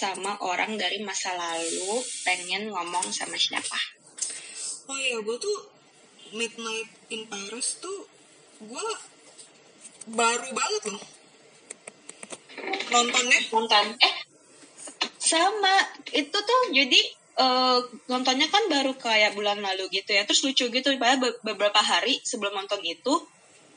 sama orang dari masa lalu, pengen ngomong sama siapa? Oh iya, gue tuh Midnight in Paris tuh gue baru banget loh nontonnya. Nonton? Eh, sama itu tuh jadi uh, nontonnya kan baru kayak bulan lalu gitu ya terus lucu gitu padahal beberapa hari sebelum nonton itu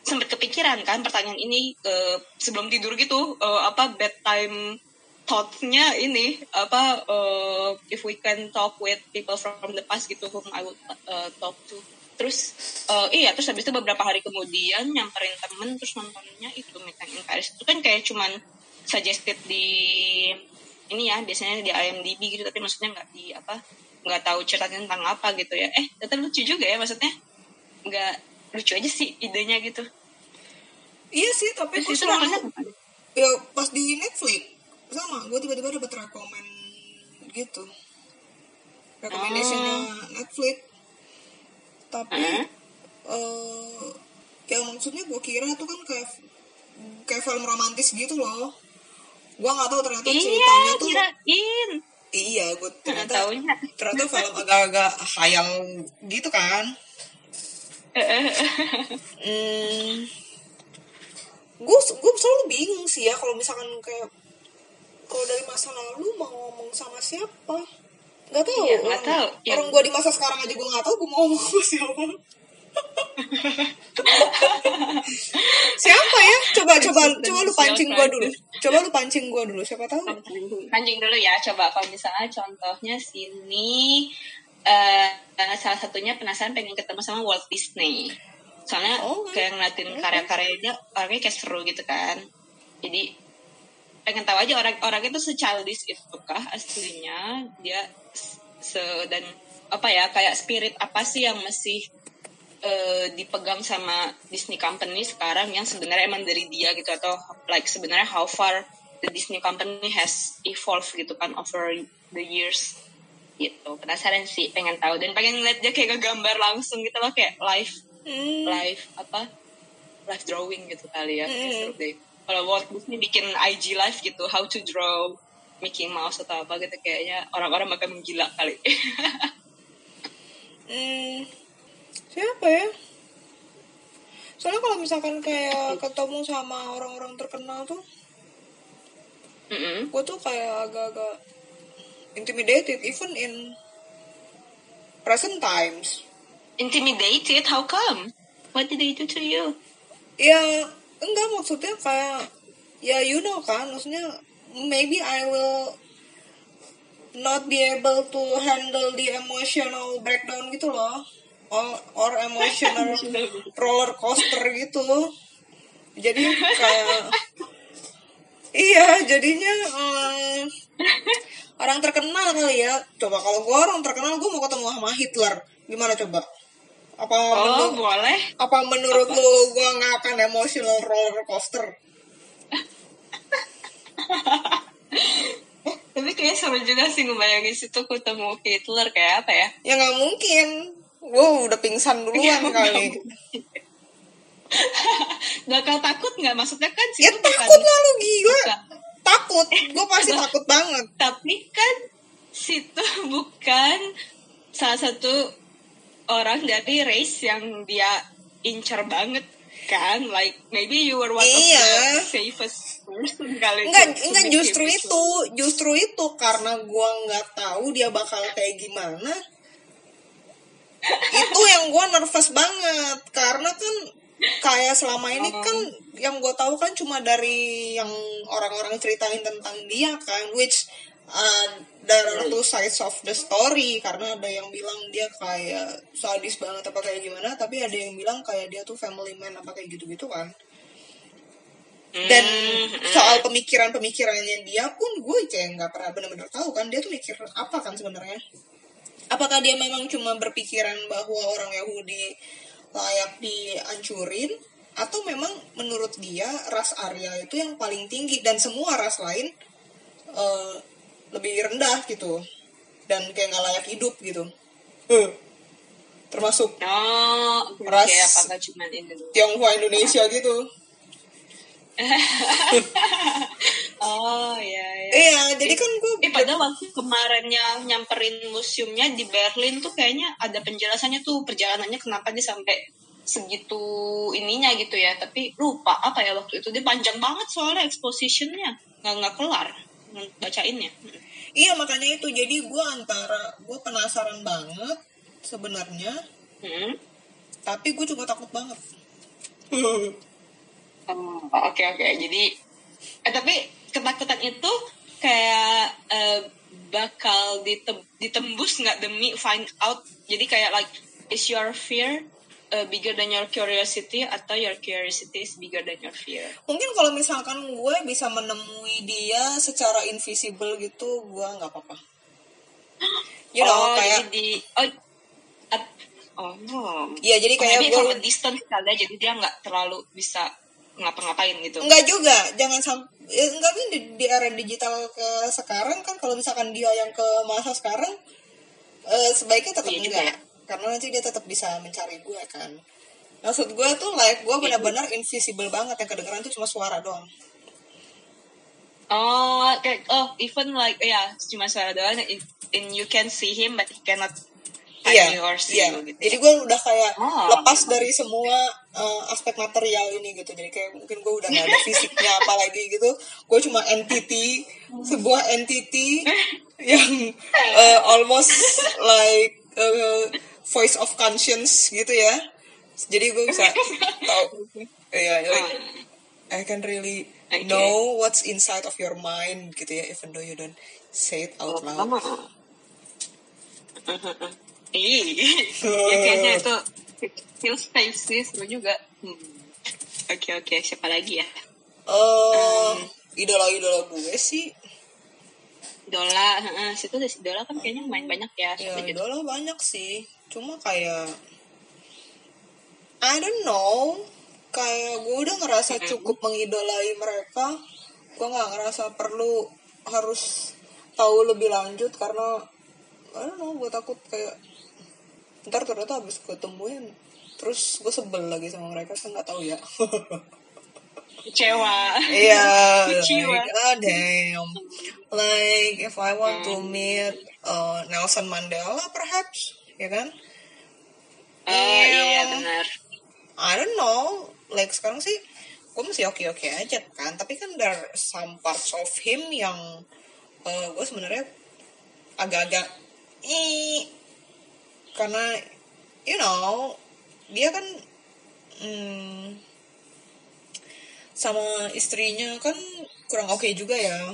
sempat kepikiran kan pertanyaan ini uh, sebelum tidur gitu uh, apa bedtime thoughtnya ini apa uh, if we can talk with people from the past gitu whom I would uh, talk to. Terus uh, iya terus habis itu beberapa hari kemudian nyamperin temen terus nontonnya itu Meeting in Paris itu kan kayak cuman suggested di ini ya biasanya di IMDb gitu tapi maksudnya nggak di apa nggak tahu ceritanya tentang apa gitu ya. Eh ternyata lucu juga ya maksudnya nggak lucu aja sih idenya gitu. Iya sih tapi Terus itu selalu ya pas di Netflix sama gue tiba-tiba dapat rekomend gitu. Rekomendasinya oh. Netflix. Tapi uh uh, ya maksudnya gue kira tuh kan kayak kayak film romantis gitu loh. Gue nggak tahu ternyata iya, ceritanya tuh kirain. iya gue ternyata ternyata film agak-agak khayal gitu kan. Hmm, gue gue selalu bingung sih ya kalau misalkan kayak kalau dari masa lalu mau ngomong sama siapa nggak tahu iya, gak tahu. orang ya. gue di masa sekarang aja gue nggak tahu gue mau ngomong sama siapa Siapa ya? Coba coba coba lu pancing gua dulu. Coba lu pancing gua dulu. Siapa tahu? Pancing dulu ya. Coba kalau misalnya contohnya sini uh, salah satunya penasaran pengen ketemu sama Walt Disney. Soalnya oh, kayak ngeliatin okay. karya-karyanya orangnya kayak seru gitu kan. Jadi pengen tahu aja orang-orang itu se-childish itu kah aslinya? Dia se dan apa ya kayak spirit apa sih yang masih uh, dipegang sama Disney Company sekarang yang sebenarnya emang dari dia gitu? Atau like sebenarnya how far the Disney Company has evolved gitu kan over the years gitu. Penasaran sih pengen tahu. Dan pengen ngeliat dia kayak gambar langsung gitu loh kayak live mm. live apa live drawing gitu kali ya mm. Kalau Walt Disney bikin IG live gitu how to draw Mickey Mouse atau apa gitu kayaknya orang-orang bakal menggila kali. Mm siapa ya? Soalnya kalau misalkan kayak ketemu sama orang-orang terkenal tuh mm -hmm. gue tuh kayak agak-agak intimidated even in present times. Intimidated? How come? What did they do to you? Ya enggak maksudnya kayak ya you know kan maksudnya maybe I will not be able to handle the emotional breakdown gitu loh. Or, or emotional roller coster gitu. Jadi kayak iya jadinya um, orang terkenal kali ya. Coba kalau gue orang terkenal gue mau ketemu sama Hitler. Gimana coba apa oh, menurut, boleh apa menurut apa? lu gue nggak akan emotional roller coaster tapi kayaknya seru juga sih ngebayangin situ ketemu Hitler kayak apa ya ya nggak mungkin Wow, udah pingsan duluan kali. Bakal takut nggak? Maksudnya kan sih. Ya takut lah lu gila. Bukan. Takut, gue pasti takut banget. Tapi kan situ bukan salah satu orang dari race yang dia incer banget kan like maybe you were one iya. of the safest person kali enggak enggak justru itu justru itu karena gua nggak tahu dia bakal kayak gimana. Itu yang gue nervous banget karena kan kayak selama ini kan yang gue tahu kan cuma dari yang orang-orang ceritain tentang dia kan which uh, there are two sides of the story karena ada yang bilang dia kayak sadis banget apa kayak gimana tapi ada yang bilang kayak dia tuh family man apa kayak gitu-gitu kan. Dan mm-hmm. soal pemikiran-pemikirannya dia pun gue kayak nggak pernah benar-benar tahu kan dia tuh mikir apa kan sebenarnya? Apakah dia memang cuma berpikiran bahwa orang Yahudi layak dihancurin atau memang menurut dia ras Arya itu yang paling tinggi dan semua ras lain uh, lebih rendah gitu. Dan kayak nggak layak hidup gitu. Uh. termasuk oh ras okay, apa cuma itu? Tionghoa Indonesia gitu. Oh iya iya. Iya jadi kan gue eh, padahal waktu kemarinnya nyamperin museumnya di Berlin tuh kayaknya ada penjelasannya tuh perjalanannya kenapa dia sampai segitu ininya gitu ya. Tapi lupa apa ya waktu itu. Dia panjang banget soalnya expositionnya. Nggak nggak kelar bacainnya iya makanya itu jadi gue antara gue penasaran banget sebenarnya hmm? tapi gue juga takut banget Oh, oke oke. Jadi eh, tapi ketakutan itu kayak uh, bakal ditem ditembus nggak demi find out. Jadi kayak like is your fear uh, bigger than your curiosity atau your curiosity is bigger than your fear? Mungkin kalau misalkan gue bisa menemui dia secara invisible gitu, gue nggak apa-apa. You know, oh, kayak di oh, Oh, Iya, jadi kayak gue from a distance kali ya, jadi dia nggak terlalu bisa ngapa-ngapain gitu Enggak juga jangan sampai ya, enggak di, di era digital ke sekarang kan kalau misalkan dia yang ke masa sekarang eh, sebaiknya tetap iya enggak ya. Karena nanti dia tetap bisa mencari gue kan maksud gue tuh like gue iya. benar-benar invisible banget yang kedengeran tuh cuma suara doang oh kayak oh even like ya yeah, cuma suara doang and you can see him but he cannot iya, iya. gitu. Jadi gue udah kayak oh. lepas dari semua uh, aspek material ini gitu. Jadi kayak mungkin gue udah gak ada fisiknya apa lagi gitu. Gue cuma entity, sebuah entity yang uh, almost like uh, voice of conscience gitu ya. Jadi gue bisa tahu, ya, yeah, like, I can really okay. know what's inside of your mind gitu ya, even though you don't say it out loud. Iya, ya kayaknya itu feel safe sih seru juga. Hmm. Oke oke, siapa lagi ya? Uh, um, idola-idola gue sih. Idola, uh, situ ada idola kan kayaknya main banyak ya. Ya, idola banyak sih. Cuma kayak I don't know, kayak gue udah ngerasa cukup mengidolai mereka. Gue nggak ngerasa perlu harus tahu lebih lanjut karena I don't know, gue takut kayak ntar ternyata habis ketemuin terus gue sebel lagi sama mereka saya nggak tahu ya. Kecewa. Iya like oh damn. Like if I want to hmm. meet uh, Nelson Mandela perhaps ya kan? Oh uh, iya. benar. I don't know like sekarang sih gue masih oke oke aja kan tapi kan there some parts of him yang uh, gue sebenarnya agak-agak karena you know dia kan hmm, sama istrinya kan kurang oke okay juga ya.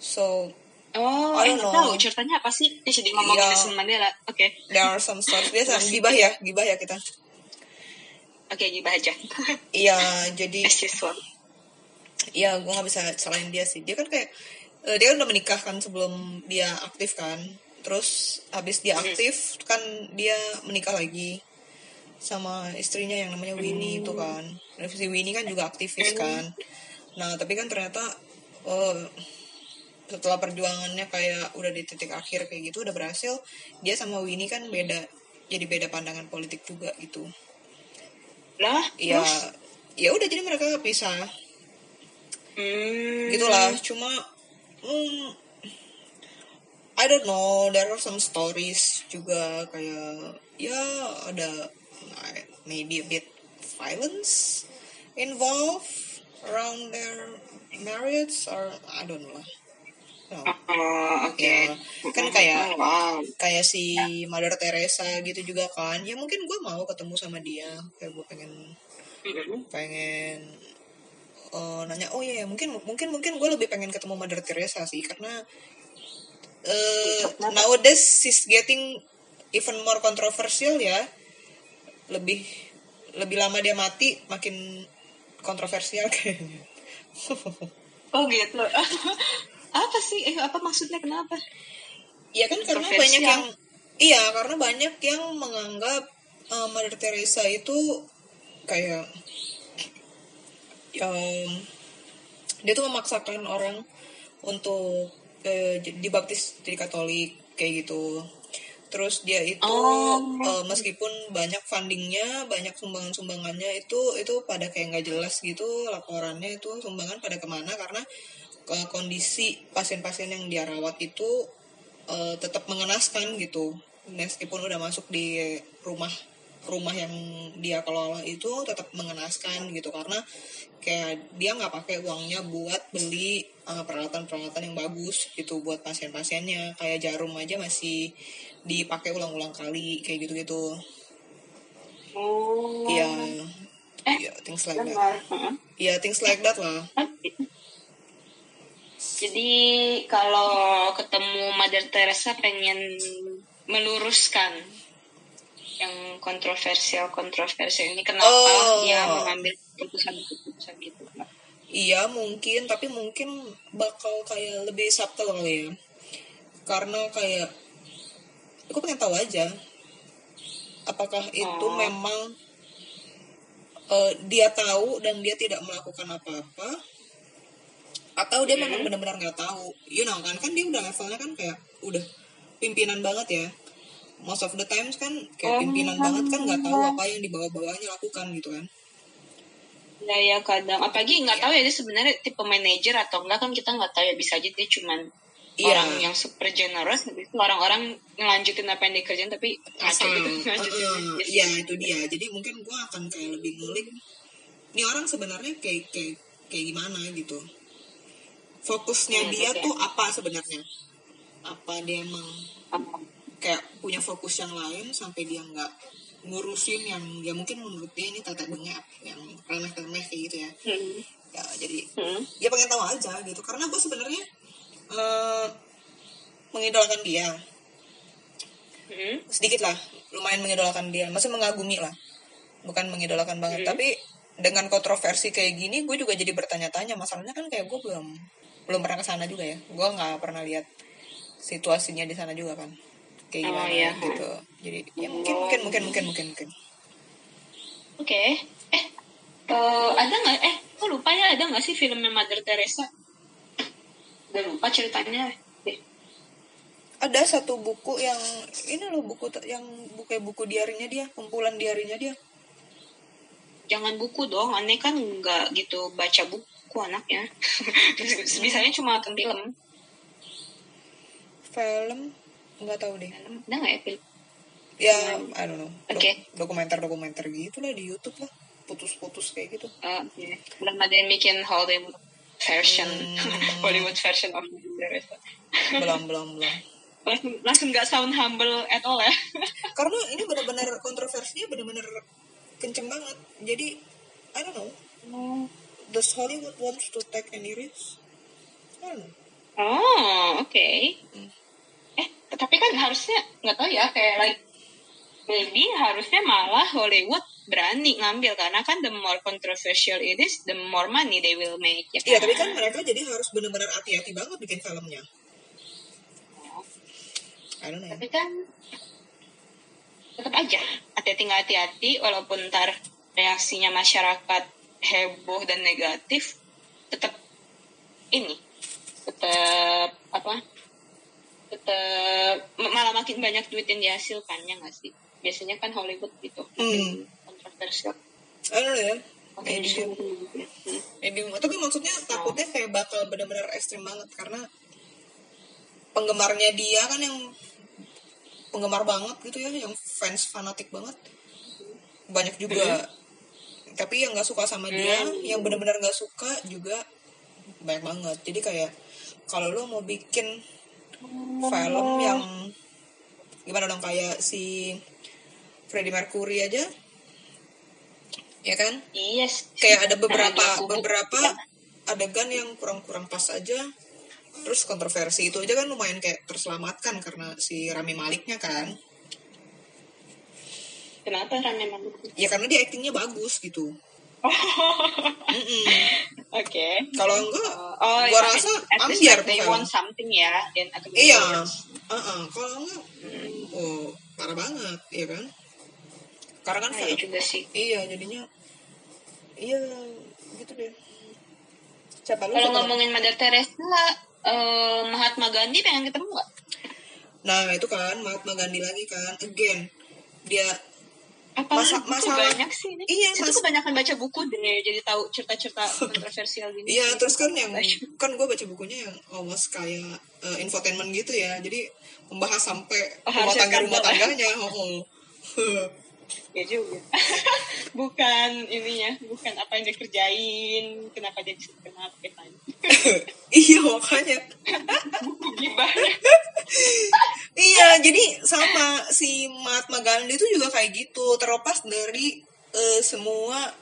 So Oh, I don't know. tahu ceritanya apa sih? Dia jadi ngomongin yeah. Nelson Mandela. Oke. Okay. There are some stories. Biasa gibah ya, gibah ya kita. Oke, okay, gibah aja. Iya, jadi. Iya, gue gak bisa selain dia sih. Dia kan kayak, uh, dia udah menikah kan sebelum dia aktif kan terus habis dia aktif kan dia menikah lagi sama istrinya yang namanya Winnie itu kan dan si Winnie kan juga aktivis kan nah tapi kan ternyata oh, setelah perjuangannya kayak udah di titik akhir kayak gitu udah berhasil dia sama Winnie kan beda jadi beda pandangan politik juga gitu. Lah ya ya udah jadi mereka pisah. Hmm. gitulah cuma hmm, I don't know there are some stories juga kayak ya ada maybe a bit violence involved around their marriage or I don't know Oh, oke. Okay. Ya, kan kayak wow. kayak si Mother Teresa gitu juga kan. Ya mungkin gue mau ketemu sama dia. Kayak gue pengen pengen uh, nanya oh iya ya mungkin mungkin mungkin gue lebih pengen ketemu Mother Teresa sih karena uh, nowadays she's getting even more controversial ya lebih lebih lama dia mati makin kontroversial kayaknya oh gitu apa sih? Eh apa maksudnya kenapa? Ya kan karena banyak yang iya karena banyak yang menganggap uh, Mother Teresa itu kayak um, dia tuh memaksakan orang untuk eh, dibaptis jadi Katolik kayak gitu. Terus dia itu oh. uh, meskipun banyak fundingnya banyak sumbangan sumbangannya itu itu pada kayak nggak jelas gitu laporannya itu sumbangan pada ke mana karena uh, kondisi pasien-pasien yang dia rawat itu uh, tetap mengenaskan gitu. Meskipun udah masuk di rumah rumah yang dia kelola itu tetap mengenaskan gitu. Karena kayak dia nggak pakai uangnya buat beli peralatan-peralatan uh, yang bagus gitu buat pasien-pasiennya. Kayak jarum aja masih dipakai ulang-ulang kali kayak gitu-gitu. Oh. Iya. Eh, yeah, things like that. Iya yeah, things like that lah jadi kalau ketemu Mother Teresa pengen meluruskan yang kontroversial kontroversial ini kenapa oh. dia mengambil keputusan-keputusan gitu Iya mungkin tapi mungkin bakal kayak lebih subtle kali ya karena kayak aku pengen tahu aja apakah itu oh. memang uh, dia tahu dan dia tidak melakukan apa-apa atau dia memang hmm. benar-benar nggak tahu. You know kan kan dia udah levelnya kan kayak udah pimpinan banget ya. Most of the times kan kayak oh. pimpinan banget kan nggak tahu apa yang di bawah-bawahnya lakukan gitu kan. Ya ya kadang. Apalagi nggak ya. tahu ya dia sebenarnya tipe manajer atau enggak kan kita nggak tahu ya. Bisa aja dia cuman yeah. orang yang super generous habis itu orang-orang ngelanjutin apa yang dikerjain tapi asal gitu ngelanjutin uh, iya itu dia. Jadi mungkin gue akan kayak lebih ngulik ini orang sebenarnya kayak kayak kayak gimana? gitu fokusnya hmm, dia okay. tuh apa sebenarnya apa dia emang kayak punya fokus yang lain sampai dia nggak ngurusin yang ya mungkin menurut dia ini tata bengap yang remeh remeh kayak gitu ya hmm. ya jadi hmm. ya pengen tahu aja gitu karena gue sebenarnya uh, mengidolakan dia hmm? sedikit lah lumayan mengidolakan dia masih mengagumi lah bukan mengidolakan banget hmm. tapi dengan kontroversi kayak gini gue juga jadi bertanya-tanya masalahnya kan kayak gue belum belum pernah ke sana juga ya. Gue nggak pernah lihat situasinya di sana juga kan. Kayak oh, gimana oh, iya. gitu. Jadi ya mungkin mungkin mungkin mungkin mungkin. Mungkin oke. Okay. eh uh, ada nggak? Eh gue lupa ya? Ada nggak sih filmnya Mother Teresa? Udah lupa ceritanya. Ada satu buku yang ini loh buku yang buku buku diarinya dia kumpulan diarinya dia. Jangan buku dong aneh kan nggak gitu baca buku anaknya. Bisanya cuma nonton film. Film? Nggak tahu deh. Ada nggak ya film? Ya I don't know. Okay. dokumenter dokumenter gitu lah di YouTube lah. Putus-putus kayak gitu. Uh, yeah. belum ada yang bikin Hollywood version. Hmm. Hollywood version of belum belum belum. Langsung langsung nggak sound humble at all ya. Karena ini benar-benar kontroversinya benar-benar kenceng banget. Jadi I don't know. Oh. Does Hollywood wants to take any risk I don't know oh oke okay. hmm. eh tapi kan harusnya nggak tahu ya kayak like maybe harusnya malah Hollywood berani ngambil karena kan the more controversial it is the more money they will make ya iya, kan? Tapi kan mereka jadi harus benar-benar hati-hati banget bikin filmnya. I don't know. Tapi kan tetap aja hati-hati nggak hati-hati walaupun ntar reaksinya masyarakat heboh dan negatif tetap ini tetap apa? Tetap malah makin banyak duit yang dihasilkannya nggak sih? Biasanya kan Hollywood gitu hmm. kontroversial. Anu ya. Maybe maybe tapi maksudnya takutnya kayak bakal benar-benar ekstrim banget karena penggemarnya dia kan yang penggemar banget gitu ya yang fans fanatik banget. Banyak juga hmm. Tapi yang nggak suka sama dia hmm. yang benar-benar nggak suka juga banyak banget. Jadi kayak kalau lo mau bikin film yang gimana dong kayak si Freddie Mercury aja ya kan? Yes kayak ada beberapa beberapa adegan yang kurang-kurang pas aja. Terus kontroversi itu aja kan lumayan kayak terselamatkan karena si Rami Maliknya kan kenapa Rami Malik ya karena dia aktingnya bagus gitu Oke. Okay. Kalau enggak, uh, oh, gua iya, rasa ambiar they want something ya. Iya. Uh -uh. Kalau enggak, hmm. oh parah banget, ya kan? Karena kan nah, iya juga sih. Iya, jadinya iya gitu deh siapa lu kalau ngomongin Mother Teresa uh, Mahatma Gandhi pengen ketemu nggak nah itu kan Mahatma Gandhi lagi kan again dia apa Masa- masalah- banyak sih ini. Iya, Situ mas- kebanyakan baca buku deh, jadi tahu cerita-cerita kontroversial gini. Iya, terus kan yang kan gue baca bukunya yang almost kayak eh, infotainment gitu ya. Jadi membahas sampai Oh, rumah tangga rumah tangganya. Oh, oh. Ya juga. bukan ininya, bukan apa yang dia kerjain, kenapa dia bisa kenapa kan. iya makanya. Buku gibahnya. Iya, jadi sama si Mahatma Gandhi itu juga kayak gitu. Terlepas dari eh, semua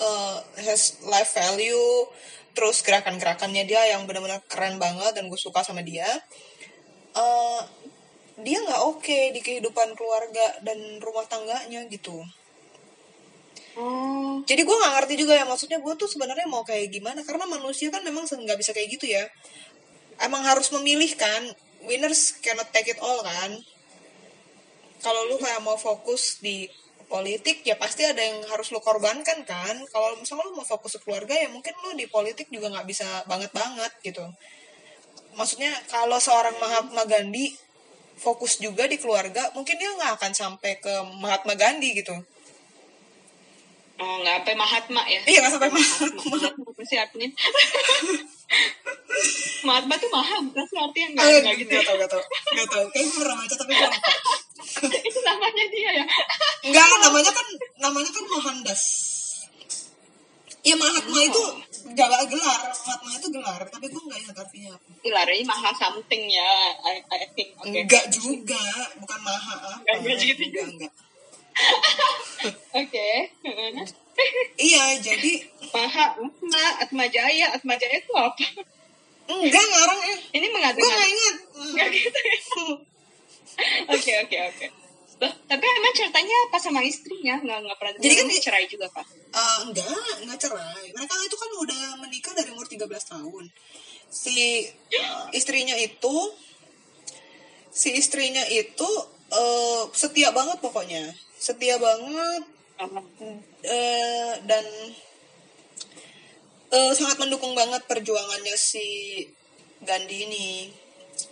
eh, has life value, terus gerakan-gerakannya dia yang benar-benar keren banget dan gue suka sama dia. Eh, dia nggak oke di kehidupan keluarga dan rumah tangganya gitu. Oh, Jadi gue nggak ngerti juga ya maksudnya gue tuh sebenarnya mau kayak gimana karena manusia kan memang nggak bisa kayak gitu ya. Emang harus memilih kan. Winners cannot take it all kan. Kalau lu kayak mau fokus di politik ya pasti ada yang harus lu korbankan kan. Kalau misalnya lu mau fokus ke keluarga ya mungkin lu di politik juga nggak bisa banget banget gitu. Maksudnya kalau seorang Mahatma Gandhi fokus juga di keluarga mungkin dia nggak akan sampai ke Mahatma Gandhi gitu. Oh nggak sampai Mahatma ya? Iya nggak sampai Mahatma. Mahatma apa sih artinya? Mahatma tuh maha, bukan sih artinya nggak Eh, nggak gitu. Gak tau, gak tau. Gak tau. Kayaknya pernah baca tapi gue lupa. Itu namanya dia ya. Enggak, namanya kan namanya kan Mohandas. Ya Mahatma Oh. itu gak gelar, Mahatma itu gelar, tapi gue gak ingat artinya apa. Ilari maha something ya, I, I think. Oke. Enggak juga, bukan Maha apa. Enggak. Enggak, enggak. Oke. Iya, jadi Maha Atma, Atma Jaya, Atma Jaya itu apa? enggak ngarang ya. Ini Gue mengatakan gak ingat. Enggak gitu ya. Oke oke oke. Loh, Tapi emang ceritanya apa sama istrinya? Nggak, nggak pernah Jadi kan di- cerai juga, Pak? Eh, enggak, enggak cerai. Mereka itu kan udah menikah dari umur 13 tahun. Si eh, istrinya itu si istrinya itu eh, setia banget pokoknya. Setia banget. Eh, dan eh, sangat mendukung banget perjuangannya si Gandhi ini.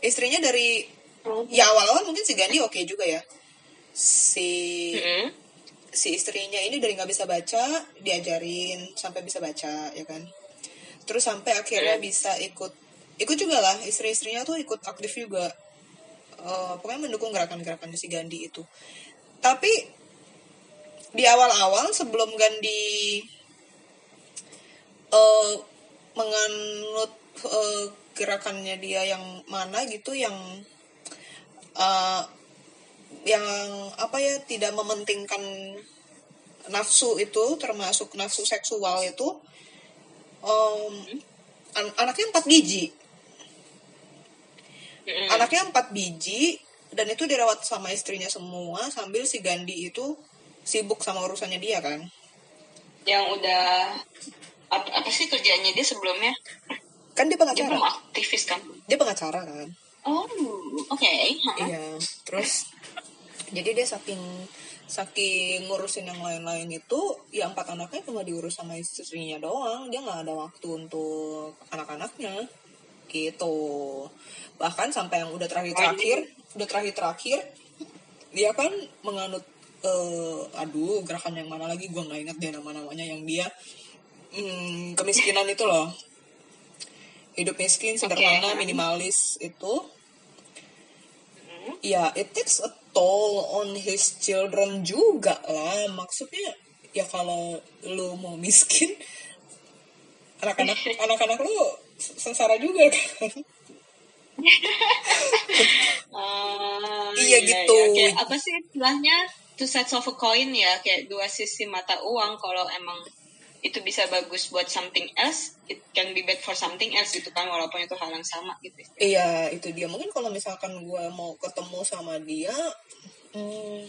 Istrinya dari ya awal-awal mungkin si Gandhi oke juga ya. Si Mm-mm. si istrinya ini dari nggak bisa baca diajarin sampai bisa baca ya kan? Terus sampai akhirnya bisa ikut ikut juga lah. Istri-istrinya tuh ikut aktif juga. Eh, pokoknya mendukung gerakan-gerakan si Gandhi itu. Tapi di awal-awal sebelum Gandhi eh menganut eh, gerakannya dia yang mana gitu yang eh, yang apa ya tidak mementingkan nafsu itu termasuk nafsu seksual itu em, an- anaknya empat biji. Anaknya empat biji dan itu dirawat sama istrinya semua sambil si Gandhi itu sibuk sama urusannya dia kan Yang udah apa, apa sih kerjanya dia sebelumnya? kan dia Dia belum pengacara aktivis kan? dia pengacara kan Oh, oke. Hah. Iya, terus jadi dia saking saking ngurusin yang lain-lain itu, ya empat anaknya cuma diurus sama istrinya doang. Dia nggak ada waktu untuk anak-anaknya, gitu. Bahkan sampai yang udah terakhir-terakhir, udah terakhir-terakhir, dia kan menganut, eh, aduh gerakan yang mana lagi gue nggak ingat deh nama-namanya yang dia hmm, kemiskinan itu loh. Hidup miskin, sederhana, Oke. minimalis itu ya it takes a toll on his children juga lah maksudnya ya kalau lu mau miskin anak-anak anak-anak lu sengsara juga kan Ah, Iya, gitu. Kayak apa sih istilahnya? Two sides of a coin ya, kayak dua sisi mata uang. Kalau emang itu bisa bagus buat something else, it can be bad for something else gitu kan, walaupun itu hal yang sama gitu. iya itu dia mungkin kalau misalkan gue mau ketemu sama dia hmm,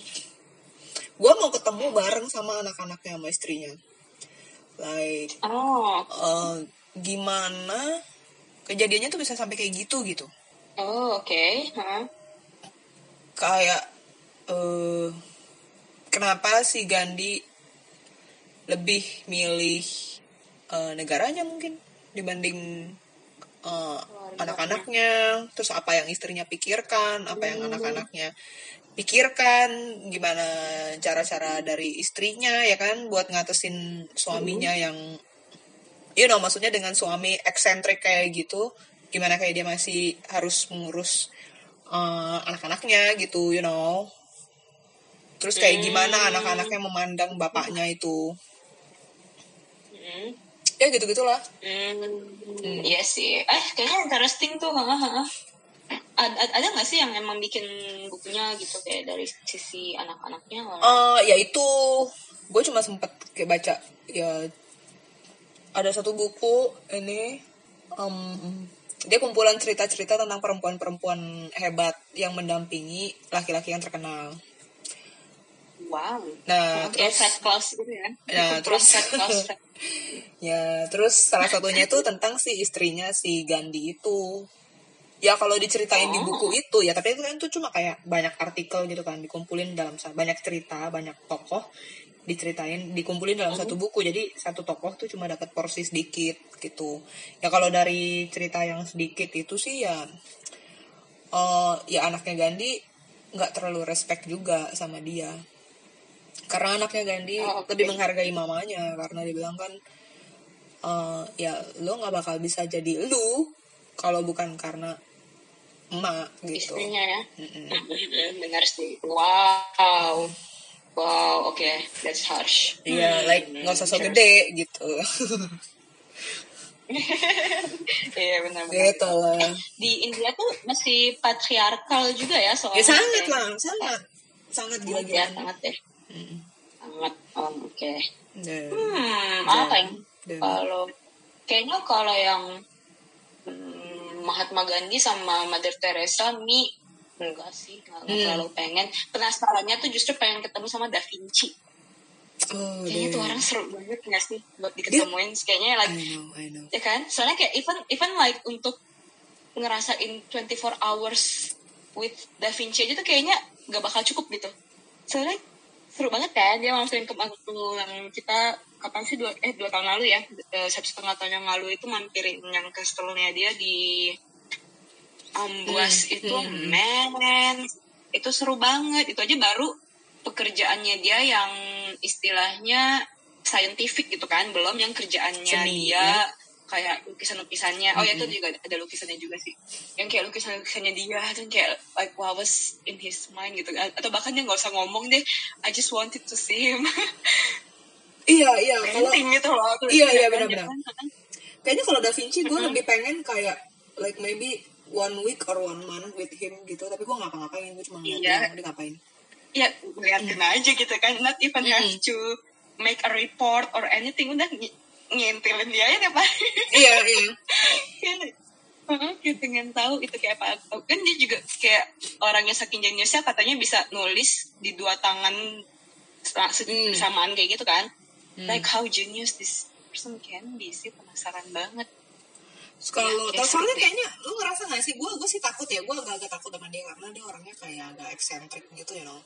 gue mau ketemu bareng sama anak-anaknya sama istrinya like Oh, eh, gimana kejadiannya tuh bisa sampai kayak gitu gitu oh oke. Hah. kayak eh kenapa si Gandhi lebih milih eh, negaranya mungkin dibanding uh, anak-anaknya? Terus apa yang istrinya pikirkan apa yang anak-anaknya pikirkan? Gimana cara-cara dari istrinya ya kan? Buat ngatesin suaminya yang you know maksudnya dengan suami eksentrik kayak gitu gimana kayak dia masih harus mengurus uh, anak-anaknya gitu you know terus kayak gimana anak-anaknya memandang bapaknya itu? Ya gitu gitulah hmm, hmm. iya sih. Eh kayaknya interesting tuh ada, ada nggak sih yang emang bikin bukunya gitu kayak dari sisi anak-anaknya? Uh, ya itu. Gue cuma sempet kayak baca ya ada satu buku ini um, dia kumpulan cerita-cerita tentang perempuan-perempuan hebat yang mendampingi laki-laki yang terkenal Wow. Nah, terus class gitu ya. Nah, terus class. ya, terus salah satunya itu tentang si istrinya si Gandhi itu. Ya kalau diceritain oh. di buku itu ya, tapi itu kan itu cuma kayak banyak artikel gitu kan dikumpulin dalam banyak cerita, banyak tokoh diceritain dikumpulin dalam satu oh. buku jadi satu tokoh tuh cuma dapat porsi sedikit gitu ya kalau dari cerita yang sedikit itu sih ya uh, ya anaknya Gandhi nggak terlalu respect juga sama dia karena anaknya Gandhi oh, okay. lebih menghargai mamanya karena dia bilang kan uh, ya lo nggak bakal bisa jadi lu kalau bukan karena emak gitu istrinya ya mm -mm. dengar sih wow wow oke okay. that's harsh iya yeah, like nggak usah so gede gitu Iya benar-benar. Gitu lah. Di India tuh masih patriarkal juga ya soalnya. Ya sangat lah, sangat, sangat gila-gila. Ya, sangat deh. Oh, oke. Okay. Hmm, apa yang kalau kayaknya kalau yang hmm, Mahatma Gandhi sama Mother Teresa mi enggak sih nggak hmm. terlalu pengen penasarannya tuh justru pengen ketemu sama Da Vinci Oh, kayaknya tuh orang seru banget gak sih buat diketemuin yeah. kayaknya like I know, I know. ya kan soalnya kayak even even like untuk ngerasain 24 hours with Da Vinci aja tuh kayaknya gak bakal cukup gitu soalnya seru banget kan dia langsung ke waktu yang kita kapan sih dua eh dua tahun lalu ya eh, satu setengah tahun yang lalu itu mampirin yang castle-nya dia di Ambuas hmm, itu hmm. men itu seru banget itu aja baru pekerjaannya dia yang istilahnya scientific gitu kan belum yang kerjaannya Seni, dia ya? Kayak lukisan-lukisannya. Oh mm -hmm. ya itu juga ada lukisannya juga sih. Yang kayak lukisan-lukisannya dia dan kayak like what was in his mind gitu. Atau bahkan dia nggak usah ngomong deh. I just wanted to see him. iya iya. Kalau gitu loh. Iya iya benar-benar. Kayaknya kalau Da Vinci gue lebih pengen kayak like maybe one week or one month with him gitu. Tapi gue ngapa-ngapain. Gue cuma ngeliatin iya. dia ngapain. Iya, ngeliatin mm. aja gitu kan. Not even mm. have to make a report or anything. Udah ngintilin dia ya pak? Iya iya. Kita pengen tahu itu kayak apa. Kan dia juga kayak orangnya saking jeniusnya katanya bisa nulis di dua tangan hmm. samaan kayak gitu kan. Hmm. like how genius this person can be sih? Penasaran banget. Kalau ya, soalnya kayaknya lu ngerasa gak sih? Gue gue sih takut ya. Gue agak-agak takut sama dia karena dia orangnya kayak agak eksentrik gitu ya you know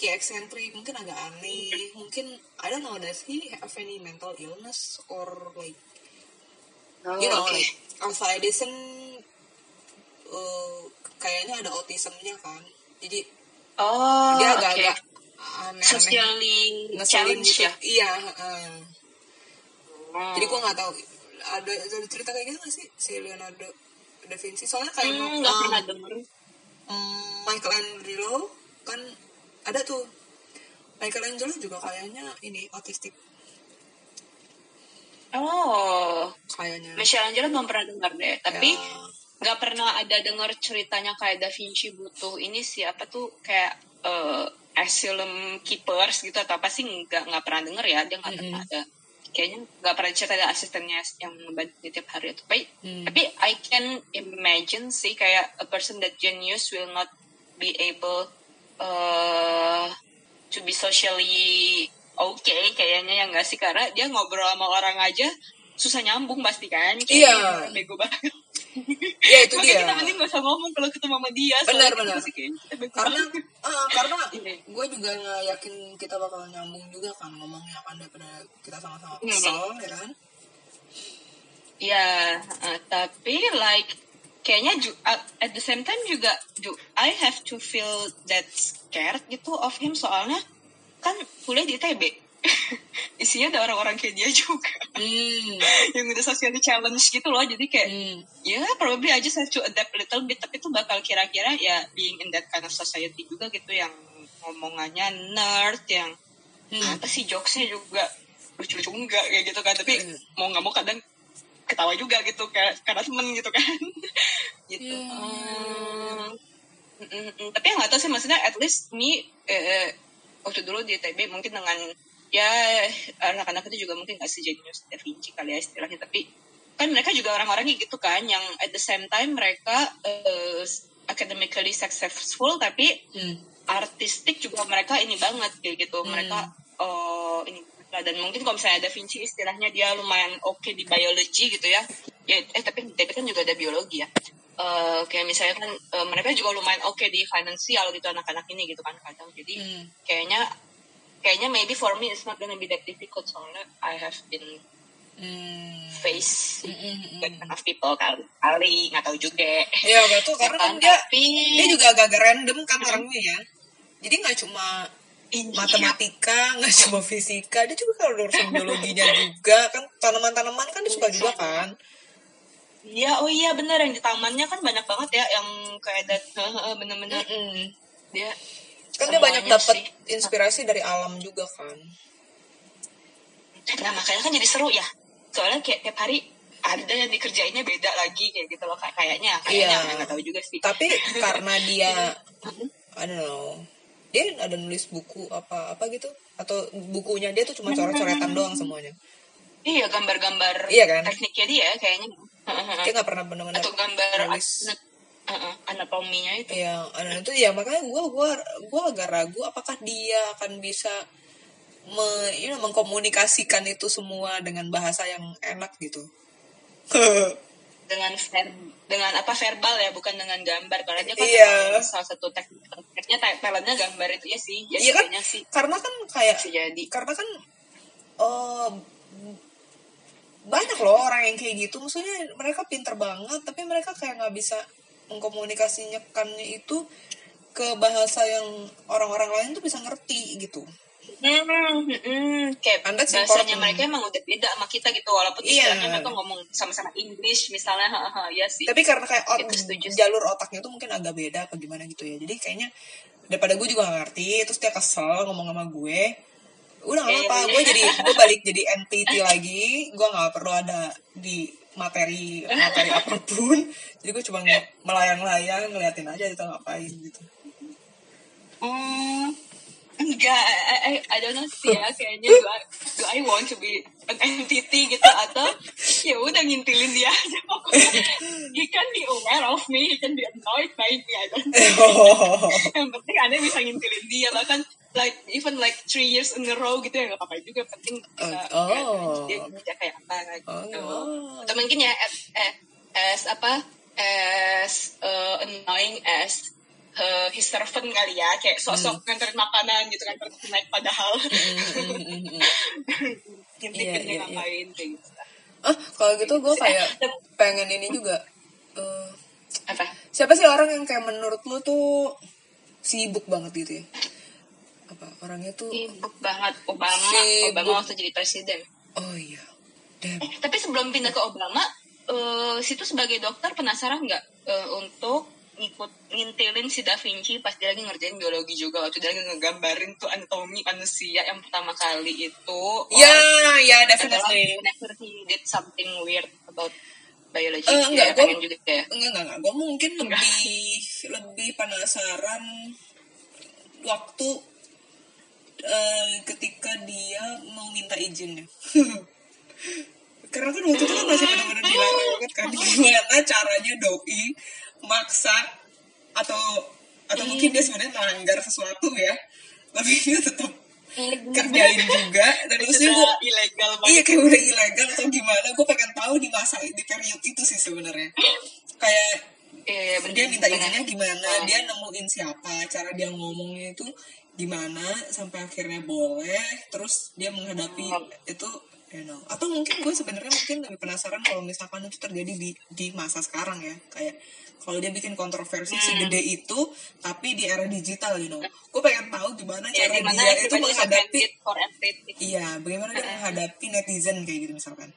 kayak eksentrik mungkin agak aneh mungkin I don't know does he have any mental illness or like oh, you know okay. like Alpha Edison uh, kayaknya ada autismnya kan jadi oh, dia agak-agak okay. aneh-aneh socially ngeselin gitu ya? iya uh. hmm. jadi gue nggak tahu ada, ada cerita kayak gitu gak sih si Leonardo da Vinci soalnya kayak hmm, nggak um, pernah denger um, Michelangelo kan ada tuh Michelangelo juga kayaknya ini autistik oh kayaknya Michelangelo belum pernah dengar deh tapi ya. nggak ya. pernah ada dengar ceritanya kayak Da Vinci butuh ini sih apa tuh kayak uh, asylum keepers gitu atau apa sih nggak nggak pernah dengar ya dia nggak mm -hmm. pernah ada kayaknya nggak pernah cerita ada asistennya yang ngebantu tiap hari itu tapi mm. tapi I can imagine sih kayak a person that genius will not be able uh, to be socially okay kayaknya yang nggak sih? Karena dia ngobrol sama orang aja susah nyambung pasti kan? Iya. bego banget. Iya itu dia. kita mending gak usah ngomong kalau ketemu sama dia benar benar. karena uh, karena iya. gue juga nggak yakin kita bakal nyambung juga kan ngomongnya kan daripada kita sama-sama kesel ya kan? Ya uh, tapi like kayaknya uh, at the same time juga do I have to feel that scared gitu of him soalnya kan kuliah di ITB isinya ada orang-orang kayak dia juga hmm. yang udah socially challenge gitu loh jadi kayak hmm. ya yeah, probably I just have to adapt a little bit tapi itu bakal kira-kira ya being in that kind of society juga gitu yang ngomongannya nerd yang hmm. apa sih jokesnya juga lucu-lucu enggak kayak gitu kan tapi hmm. mau nggak mau kadang ketawa juga gitu kayak karena temen gitu kan gitu yeah. um, tapi nggak tahu sih maksudnya at least me eh, waktu dulu di ITB mungkin dengan ya anak-anak itu juga mungkin nggak sejenius Da Vinci kali ya istilahnya tapi kan mereka juga orang-orangnya gitu kan yang at the same time mereka uh, academically successful tapi hmm. artistik juga mereka ini banget kayak gitu hmm. mereka uh, ini dan mungkin kalau misalnya Da Vinci istilahnya dia lumayan oke okay di biologi gitu ya ya eh tapi tapi kan juga ada biologi ya uh, kayak misalnya kan uh, mereka juga lumayan oke okay di finansial gitu anak-anak ini gitu kan kadang jadi hmm. kayaknya kayaknya maybe for me it's not gonna be that difficult soalnya I have been hmm. face mm -hmm. enough people kali kali nggak tahu juga ya gak tuh karena kan dia Tapi, dia juga agak-agak random kan -hmm. orangnya ya jadi nggak cuma iya. Matematika nggak cuma fisika dia juga kalau urusan biologinya juga kan tanaman-tanaman kan dia suka juga kan? Iya, oh iya benar yang di tamannya kan banyak banget ya yang kayak dat bener-bener. Mm -hmm. dia kan dia banyak dapat inspirasi dari alam juga kan? Nah makanya kan jadi seru ya. Soalnya kayak tiap hari ada yang dikerjainnya beda lagi kayak gitu loh kayaknya kayaknya iya. nggak tahu juga sih. Tapi karena dia I don't know dia ada nulis buku apa apa gitu. Atau bukunya dia tuh cuma coret-coretan doang semuanya. Iya gambar-gambar iya kan? tekniknya dia kayaknya. Dia nggak pernah benar-benar atau gambar nulis. Uh-uh, anatominya itu. Ya itu ya makanya gue gua gua agak ragu apakah dia akan bisa me, you know, mengkomunikasikan itu semua dengan bahasa yang enak gitu. Dengan ver, dengan apa verbal ya bukan dengan gambar karena dia kan iya. salah satu teknik tekniknya talentnya gambar itu ya sih ya iya kan sih karena kan kayak jadi. karena kan uh, banyak loh orang yang kayak gitu maksudnya mereka pinter banget tapi mereka kayak nggak bisa mengkomunikasikannya itu ke bahasa yang orang-orang lain tuh bisa ngerti gitu. Hmm, hmm, kayak bahasanya mereka emang udah beda sama kita gitu walaupun iya. istilahnya mereka ngomong sama-sama English misalnya ha, ya sih. Tapi karena kayak ot jalur otaknya tuh mungkin agak beda apa gimana gitu ya. Jadi kayaknya daripada gue juga gak ngerti terus dia kesel ngomong sama gue udah gak apa-apa gue jadi gue balik jadi entity lagi gue nggak perlu ada di materi materi apa pun. Jadi gue cuma melayang-layang ngeliatin aja itu ngapain gitu. Hmm, enggak I, I, I don't know sih ya kayaknya do I, do I want to be an entity gitu atau ya udah ngintilin dia aja pokoknya he can be aware of me he can be annoyed by me I don't know yang penting ada bisa ngintilin dia bahkan like even like three years in a row gitu ya nggak apa-apa juga penting kita oh. dia, dia kayak apa gitu oh. atau mungkin ya as, eh, as apa as uh, annoying as uh, kali ya kayak sosok hmm. nganterin makanan gitu kan naik padahal. Intinya yeah, yeah, ngapain yeah. kayak gitu. Ah kalau gitu gue kayak pengen ini juga uh, apa? siapa sih orang yang kayak menurut lu tuh sibuk banget gitu ya? Apa orangnya tuh sibuk banget Obama. Sibuk. Obama waktu jadi presiden. Oh iya Eh, tapi sebelum pindah ke Obama uh, situ sebagai dokter penasaran nggak uh, untuk ngikut ngintilin si Da Vinci pas dia lagi ngerjain biologi juga. Waktu dia lagi ngegambarin tuh anatomi manusia yang pertama kali itu. Ya ya yeah, definitely never he did something weird about biologi uh, enggak, ya, gue, juga ya. enggak enggak enggak. Gue mungkin lebih lebih penasaran waktu uh, ketika dia mau minta izinnya karena kan waktu itu kan masih benar-benar dilarang banget kan. Gimana caranya doi maksa atau atau mungkin dia sebenarnya melanggar sesuatu ya. Tapi dia tetap kerjain juga. Dan terus gue ilegal banget. iya kayak udah ilegal atau gimana. Gue pengen tahu di masa di periode itu sih sebenarnya. Kayak eh, dia minta izinnya gimana? Oh. dia nemuin siapa? Cara dia ngomongnya itu gimana? Sampai akhirnya boleh. Terus dia menghadapi oh. itu you know. Atau mungkin gue sebenarnya mungkin lebih penasaran kalau misalkan itu terjadi di di masa sekarang ya. Kayak kalau dia bikin kontroversi hmm. segede itu tapi di era digital you know. Gue pengen tahu gimana ya, cara gimana dia itu menghadapi iya bagaimana dia menghadapi netizen kayak gitu misalkan.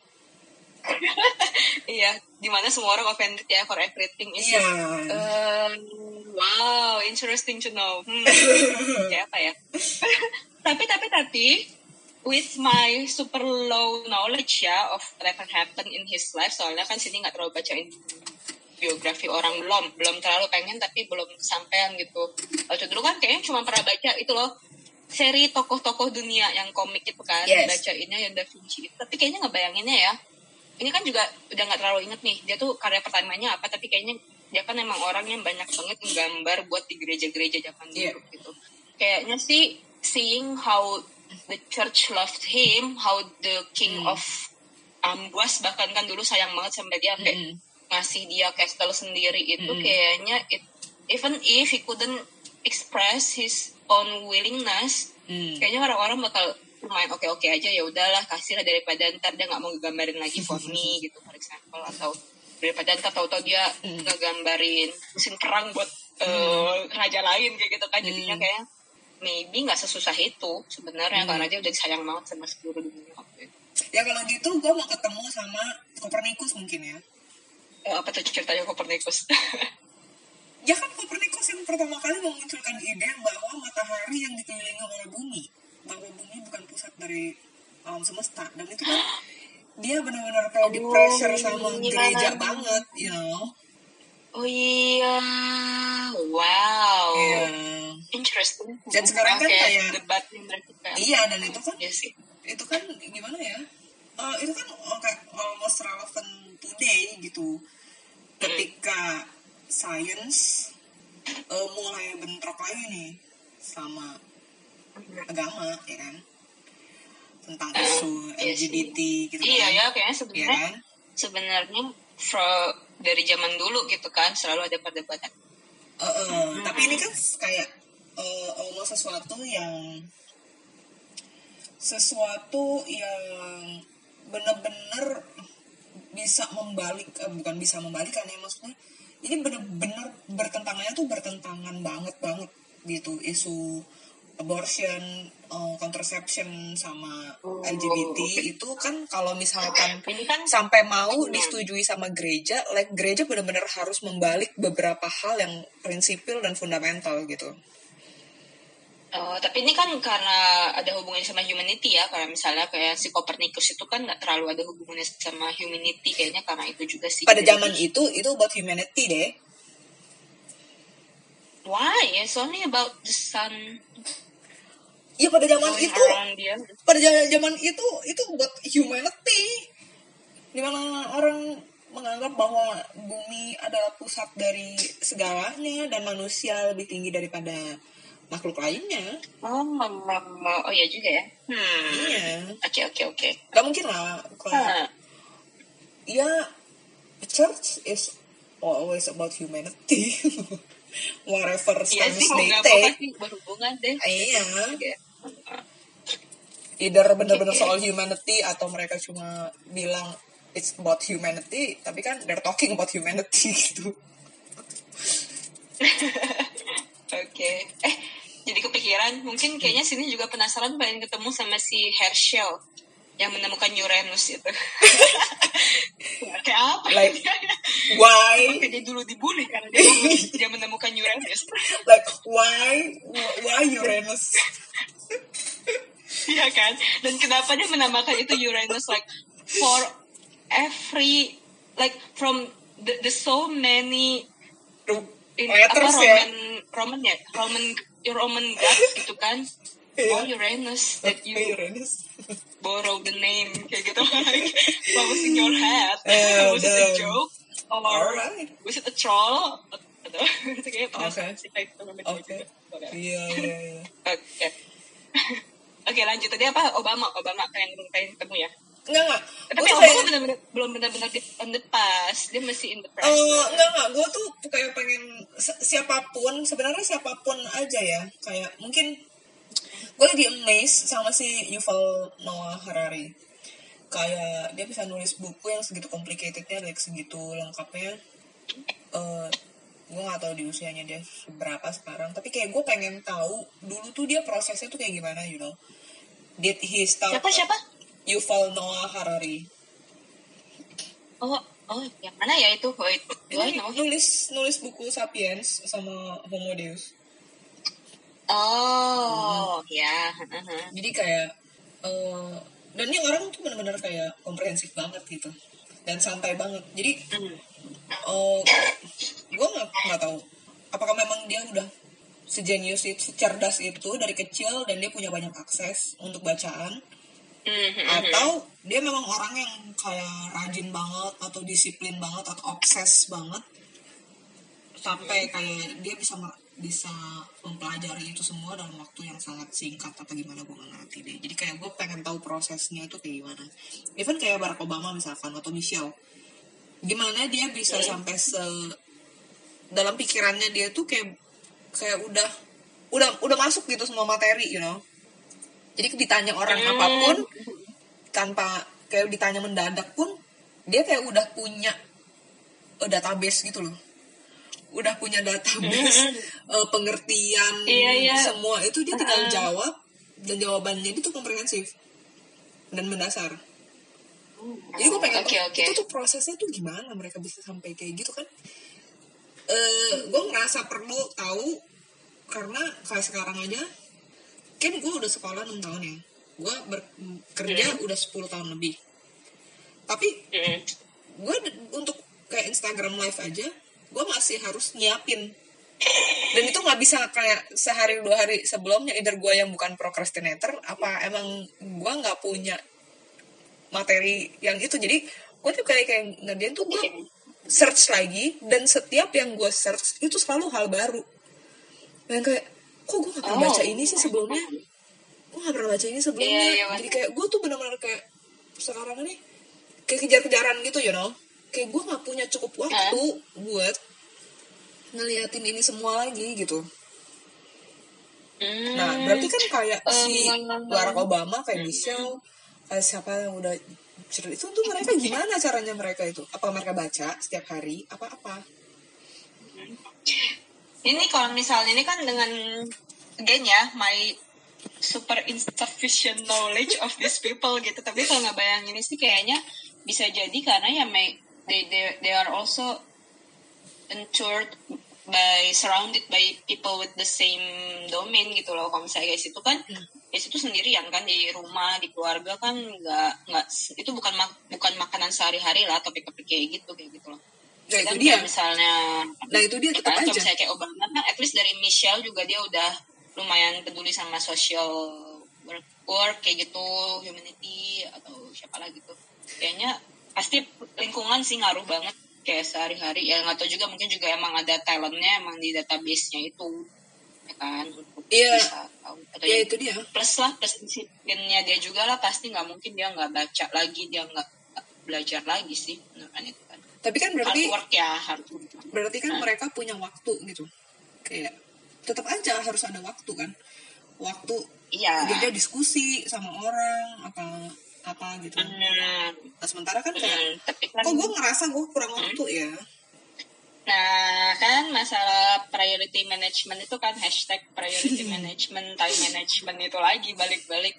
Iya di mana semua orang offended ya for everything. Is yeah. uh, wow interesting to know. Hmm, kayak apa ya? Tapi tapi tapi with my super low knowledge ya of whatever happened in his life soalnya kan sini nggak terlalu bacain biografi orang belum belum terlalu pengen tapi belum kesampaian gitu waktu dulu kan kayaknya cuma pernah baca itu loh seri tokoh-tokoh dunia yang komik itu kan yes. bacainnya yang Da Vinci tapi kayaknya nggak bayanginnya ya ini kan juga udah nggak terlalu inget nih dia tuh karya pertamanya apa tapi kayaknya dia kan emang orang yang banyak banget menggambar buat di gereja-gereja zaman dulu yeah. gitu kayaknya sih seeing how the church loved him, how the king mm. of Ambuas bahkan kan dulu sayang banget sampai dia kayak. Ngasih dia castle sendiri itu mm. kayaknya it, even if he couldn't express his own willingness, mm. kayaknya orang-orang bakal main oke-oke aja ya udahlah kasih lah daripada ntar dia nggak mau gambarin lagi for me gitu for example atau daripada ntar tahu-tahu dia mm. ngegambarin mesin perang buat uh, raja lain kayak gitu kan jadinya mm. kayak maybe nggak sesusah itu sebenarnya hmm. karena dia udah sayang banget sama seluruh dunia waktu itu. Ya kalau gitu gue mau ketemu sama Kopernikus mungkin ya. Oh, apa tuh ceritanya Kopernikus? ya kan Kopernikus yang pertama kali memunculkan ide bahwa matahari yang dikelilingi oleh bumi, bahwa bumi bukan pusat dari alam semesta dan itu kan dia benar-benar kayak oh, di pressure sama iya. gereja banget, you know. Oh iya, wow. Iya. Interesting. Dan sekarang kan kayak debat Iya dan itu kan. Iya sih. Itu kan gimana ya? Uh, itu kan kayak almost relevant today gitu. Ketika science uh, mulai bentrok lagi nih sama agama, ya kan? Tentang isu iya LGBT gitu iya, kan. Ya, kayaknya sebenarnya ya kan? sebenarnya dari zaman dulu gitu kan selalu ada perdebatan. Uh, uh, hmm. Tapi ini kan kayak uh, almost sesuatu yang sesuatu yang benar-benar bisa membalik uh, bukan bisa membalikan ya maksudnya ini benar-benar bertentangannya tuh bertentangan banget banget gitu isu abortion, uh, contraception sama oh, LGBT okay. itu kan kalau misalkan kan sampai mau disetujui sama gereja, like gereja benar-benar harus membalik beberapa hal yang prinsipil dan fundamental gitu. Uh, tapi ini kan karena ada hubungannya sama humanity ya, karena misalnya kayak si Copernicus itu kan nggak terlalu ada hubungannya sama humanity kayaknya karena itu juga sih. Pada zaman itu itu buat humanity deh. Why? It's only about the sun. Iya pada zaman itu, pada zaman itu itu buat humanity. Di mana orang menganggap bahwa bumi adalah pusat dari segalanya dan manusia lebih tinggi daripada makhluk lainnya. Oh, mama, oh iya juga ya. Hmm. Iya. Oke oke oke. Gak mungkin lah. Kalau, Ya, church is always about humanity. whatever iya stance sih, they take berhubungan deh iya either bener-bener soal humanity atau mereka cuma bilang it's about humanity tapi kan they're talking about humanity gitu oke okay. eh jadi kepikiran. Mungkin kayaknya sini juga penasaran pengen ketemu sama si Herschel yang menemukan Uranus itu. Kayak apa? Like why? Dia dulu dibully karena dia, dia menemukan Uranus. Like why? Why Uranus? Iya kan? Dan kenapa dia menamakan itu Uranus like for every like from the, the so many in, apa Roman ya? Roman ya? Roman Roman god gitu kan? Yeah. oh Uranus that you Uranus. borrow the name? Kayak gitu. Like what was in your head uh, was it a joke? Or right. was it a troll? Itu kayak okay. oke. Iya iya iya. Oke. Oke lanjut. Tadi apa? Obama. Obama pengen pengen ketemu ya Enggak, enggak. Tapi Obama kayak... benar-benar belum benar-benar on the past. Dia masih in the past. Uh, enggak, enggak. Gue tuh kayak pengen siapa pun, sebenarnya siapa pun aja ya. Kayak mungkin gue lagi amazed sama si Yuval Noah Harari kayak dia bisa nulis buku yang segitu complicatednya like segitu lengkapnya uh, gue gak tahu di usianya dia berapa sekarang tapi kayak gue pengen tahu dulu tuh dia prosesnya tuh kayak gimana you know did he start siapa siapa Yuval Noah Harari. Oh oh yang mana ya itu? Oh, itu Ini nulis nulis buku Sapiens sama Homo Deus. Oh hmm. ya jadi kayak uh, dan ini orang tuh benar-benar kayak komprehensif banget gitu. Dan santai banget. Jadi hmm. uh, gue nggak nggak tahu apakah memang dia udah sejenius itu secerdas itu dari kecil dan dia punya banyak akses untuk bacaan mm-hmm. atau dia memang orang yang kayak rajin banget atau disiplin banget atau obses banget. Sampai kayak dia bisa bisa mempelajari itu semua dalam waktu yang sangat singkat atau gimana gue ngerti deh. Jadi kayak gue pengen tahu prosesnya itu kayak gimana. Even kayak Barack Obama misalkan atau Michelle gimana dia bisa yeah. sampai se dalam pikirannya dia tuh kayak kayak udah udah udah masuk gitu semua materi you know jadi ditanya orang mm. apa pun tanpa kayak ditanya mendadak pun dia kayak udah punya uh, database gitu loh udah punya database uh, pengertian iya, iya. semua itu dia tinggal uh. jawab dan jawabannya itu komprehensif dan mendasar jadi gue pengen okay, okay. itu tuh prosesnya tuh gimana mereka bisa sampai kayak gitu kan uh, gue ngerasa perlu tahu karena kayak sekarang aja kan gue udah sekolah 6 tahun ya. Gue bekerja mm. udah 10 tahun lebih. Tapi mm. gue untuk kayak Instagram live aja gue masih harus nyiapin. Dan itu nggak bisa kayak sehari dua hari sebelumnya either gue yang bukan procrastinator apa emang gue nggak punya materi yang itu. Jadi gue tuh kayak kayak ngerjain tuh gue search lagi dan setiap yang gue search itu selalu hal baru. Dan kayak kok gue gak pernah oh. baca ini sih sebelumnya? Gue gak pernah baca ini sebelumnya. Yeah, yeah, jadi kayak gue tuh benar-benar kayak sekarang ini kayak kejar-kejaran gitu you know? Kayak gue nggak punya cukup waktu eh? buat ngeliatin ini semua lagi gitu. Hmm. nah berarti kan kayak um, si Barack Obama kayak Michelle kayak siapa yang udah cerita itu tuh mereka gimana caranya mereka itu? Apa mereka baca setiap hari? Apa apa ini kalau misalnya ini kan dengan again ya my super insufficient knowledge of these people gitu. Tapi kalau nggak bayangin sih kayaknya bisa jadi karena ya may, they they they are also ensured by surrounded by people with the same domain gitu loh. Kalau misalnya guys itu kan hmm. guys itu sendirian kan di rumah di keluarga kan nggak nggak itu bukan mak, bukan makanan sehari-hari lah topik-topik kayak gitu kayak gitu loh Nah, itu dia. misalnya nah itu dia tetap aja. misalnya kayak Obama kan at least dari Michelle juga dia udah lumayan peduli sama social work, work kayak gitu humanity atau siapa lagi tuh. Kayaknya pasti lingkungan sih ngaruh banget kayak sehari-hari. Ya nggak tahu juga mungkin juga emang ada talentnya emang di database-nya itu ya kan iya. atau ya, itu dia. plus lah plus disiplinnya dia juga lah pasti nggak mungkin dia nggak baca lagi dia nggak belajar lagi sih menurut itu tapi kan berarti hard work ya hard berarti kan nah. mereka punya waktu gitu kayak tetap aja harus ada waktu kan waktu iya dia diskusi sama orang apa apa gitu hmm. nah, sementara kan kayak hmm, tapi kan, kok gue ngerasa gue kurang hmm. waktu ya Nah, kan masalah priority management itu kan hashtag priority management, time management itu lagi balik-balik.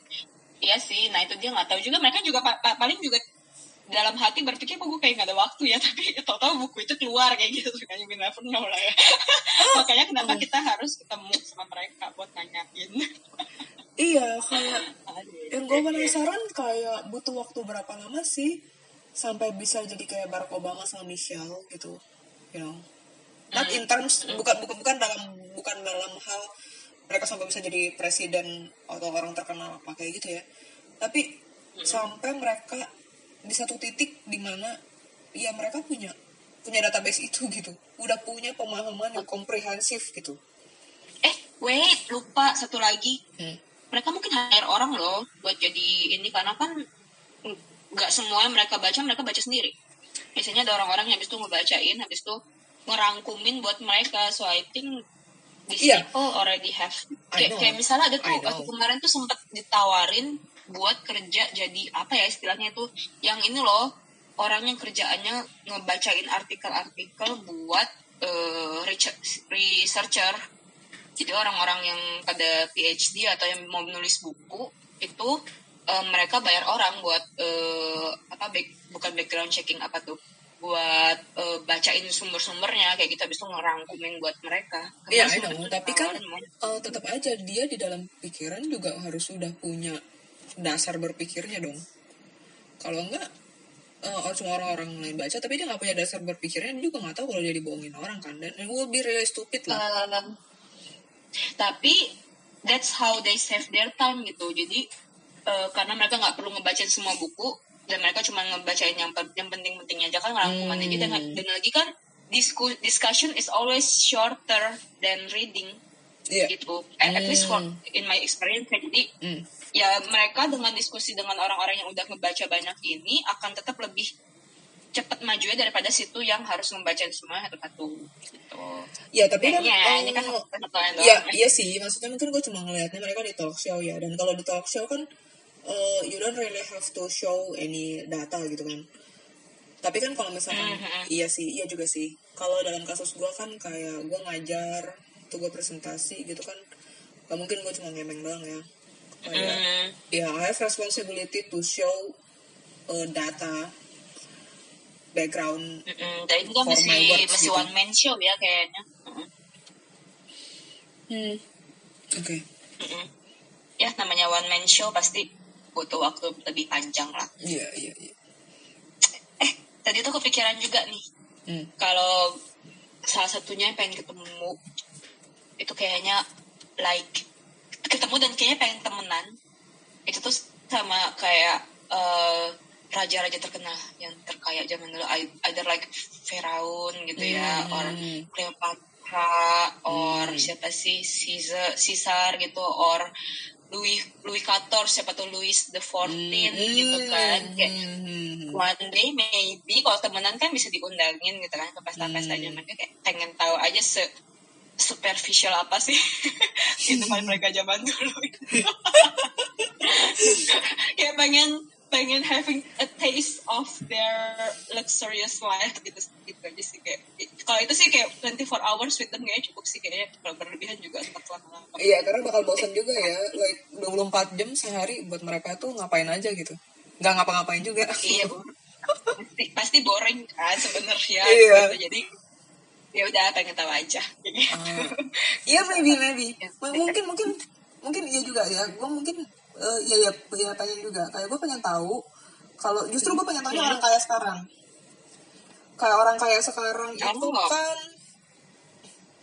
Iya sih, nah itu dia nggak tahu juga. Mereka juga pa pa paling juga dalam hati berpikir kok gue kayak gak ada waktu ya, tapi tau-tau buku itu keluar kayak gitu. Makanya we never know lah ya. Makanya kenapa kita harus ketemu sama mereka buat nanyain. iya, kayak yang gue penasaran kayak butuh waktu berapa lama sih sampai bisa jadi kayak Barack Obama sama Michelle gitu you know? Not in terms bukan bukan bukan dalam bukan dalam hal mereka sampai bisa jadi presiden atau orang terkenal apa kayak gitu ya. Tapi sampai mereka di satu titik di mana ya mereka punya punya database itu gitu. Udah punya pemahaman yang komprehensif gitu. Eh wait lupa satu lagi. Hmm. Mereka mungkin hire orang loh buat jadi ini karena kan nggak semua yang mereka baca mereka baca sendiri. Biasanya ada orang-orang yang habis itu ngebacain habis itu ngerangkumin buat mereka. So I think these yeah. people already have. Kayak, kayak misalnya ada tuh waktu kemarin tuh sempat ditawarin buat kerja jadi apa ya istilahnya itu yang ini loh orang yang kerjaannya ngebacain artikel-artikel buat uh, researcher. Jadi orang-orang yang pada PhD atau yang mau menulis buku itu uh, mereka bayar orang buat uh, apa back, bukan background checking apa tuh buat uh, bacain sumber-sumbernya kayak gitu habis itu ngerangkumin buat mereka. Iya, tapi kan uh, tetap aja dia di dalam pikiran juga harus sudah punya dasar berpikirnya dong. Kalau enggak uh, cuma orang-orang lain baca tapi dia nggak punya dasar berpikirnya dia juga nggak tahu kalau dia dibohongin orang kan dan it will be really stupid lah. Uh, tapi that's how they save their time gitu. Jadi uh, karena mereka nggak perlu ngebacain semua buku, dan mereka cuma ngebacain yang yang penting-pentingnya aja kan rangkuman hmm. aja dan, dan lagi kan discussion is always shorter than reading yeah. gitu at, hmm. at least for hmm. in my experience jadi hmm. Ya mereka dengan diskusi dengan orang-orang yang udah ngebaca banyak ini akan tetap lebih cepat maju ya daripada situ yang harus membaca semua satu-satu gitu. Ya tapi kan, ya, ini kan oh, ya, iya sih maksudnya mungkin gue cuma ngelihatnya mereka di talk show ya dan kalau di talk show kan uh, you don't really have to show any data gitu kan tapi kan kalau misalkan mm -hmm. iya sih iya juga sih kalau dalam kasus gue kan kayak gue ngajar tuh gue presentasi gitu kan gak mungkin gue cuma ngemeng doang ya kayak mm. ya I have responsibility to show uh, data background mm. Dan itu kan masih masih gitu. one man show ya kayaknya hmm oke okay. mm -hmm. ya namanya one man show pasti butuh waktu lebih panjang lah. Iya, iya, iya. Eh, tadi tuh kepikiran juga nih. Hmm. Kalau salah satunya yang pengen ketemu, itu kayaknya like ketemu dan kayaknya pengen temenan. Itu tuh sama kayak uh, raja-raja terkenal yang terkaya zaman dulu either like Firaun gitu ya hmm. or Cleopatra or hmm. siapa sih Caesar, Caesar gitu or Louis Louis XIV siapa tuh Louis the Fourteenth mm, gitu kan kayak one day maybe kalau temenan kan bisa diundangin gitu kan ke pesta-pestanya mm. mereka kayak pengen tahu aja se superficial apa sih? Kehidupan mereka zaman dulu. Kayak pengen pengen having a taste of their luxurious life gitu gitu aja sih kayak kalau itu sih kayak 24 hours with them kayaknya cukup sih kayaknya kalau berlebihan juga lama iya karena bakal bosan juga ya like 24 jam sehari buat mereka tuh ngapain aja gitu. Nggak ngapa-ngapain juga. Iya pasti pasti boring kan sebenarnya iya. gitu. jadi ya udah pengen tahu aja. Uh, iya maybe maybe. Mungkin mungkin mungkin iya juga ya. Gue mungkin uh, ya ya ya pengen juga. Kayak gue pengen tahu kalau justru gue pengen tahu orang kaya sekarang. Kayak orang kaya sekarang Kamu itu kan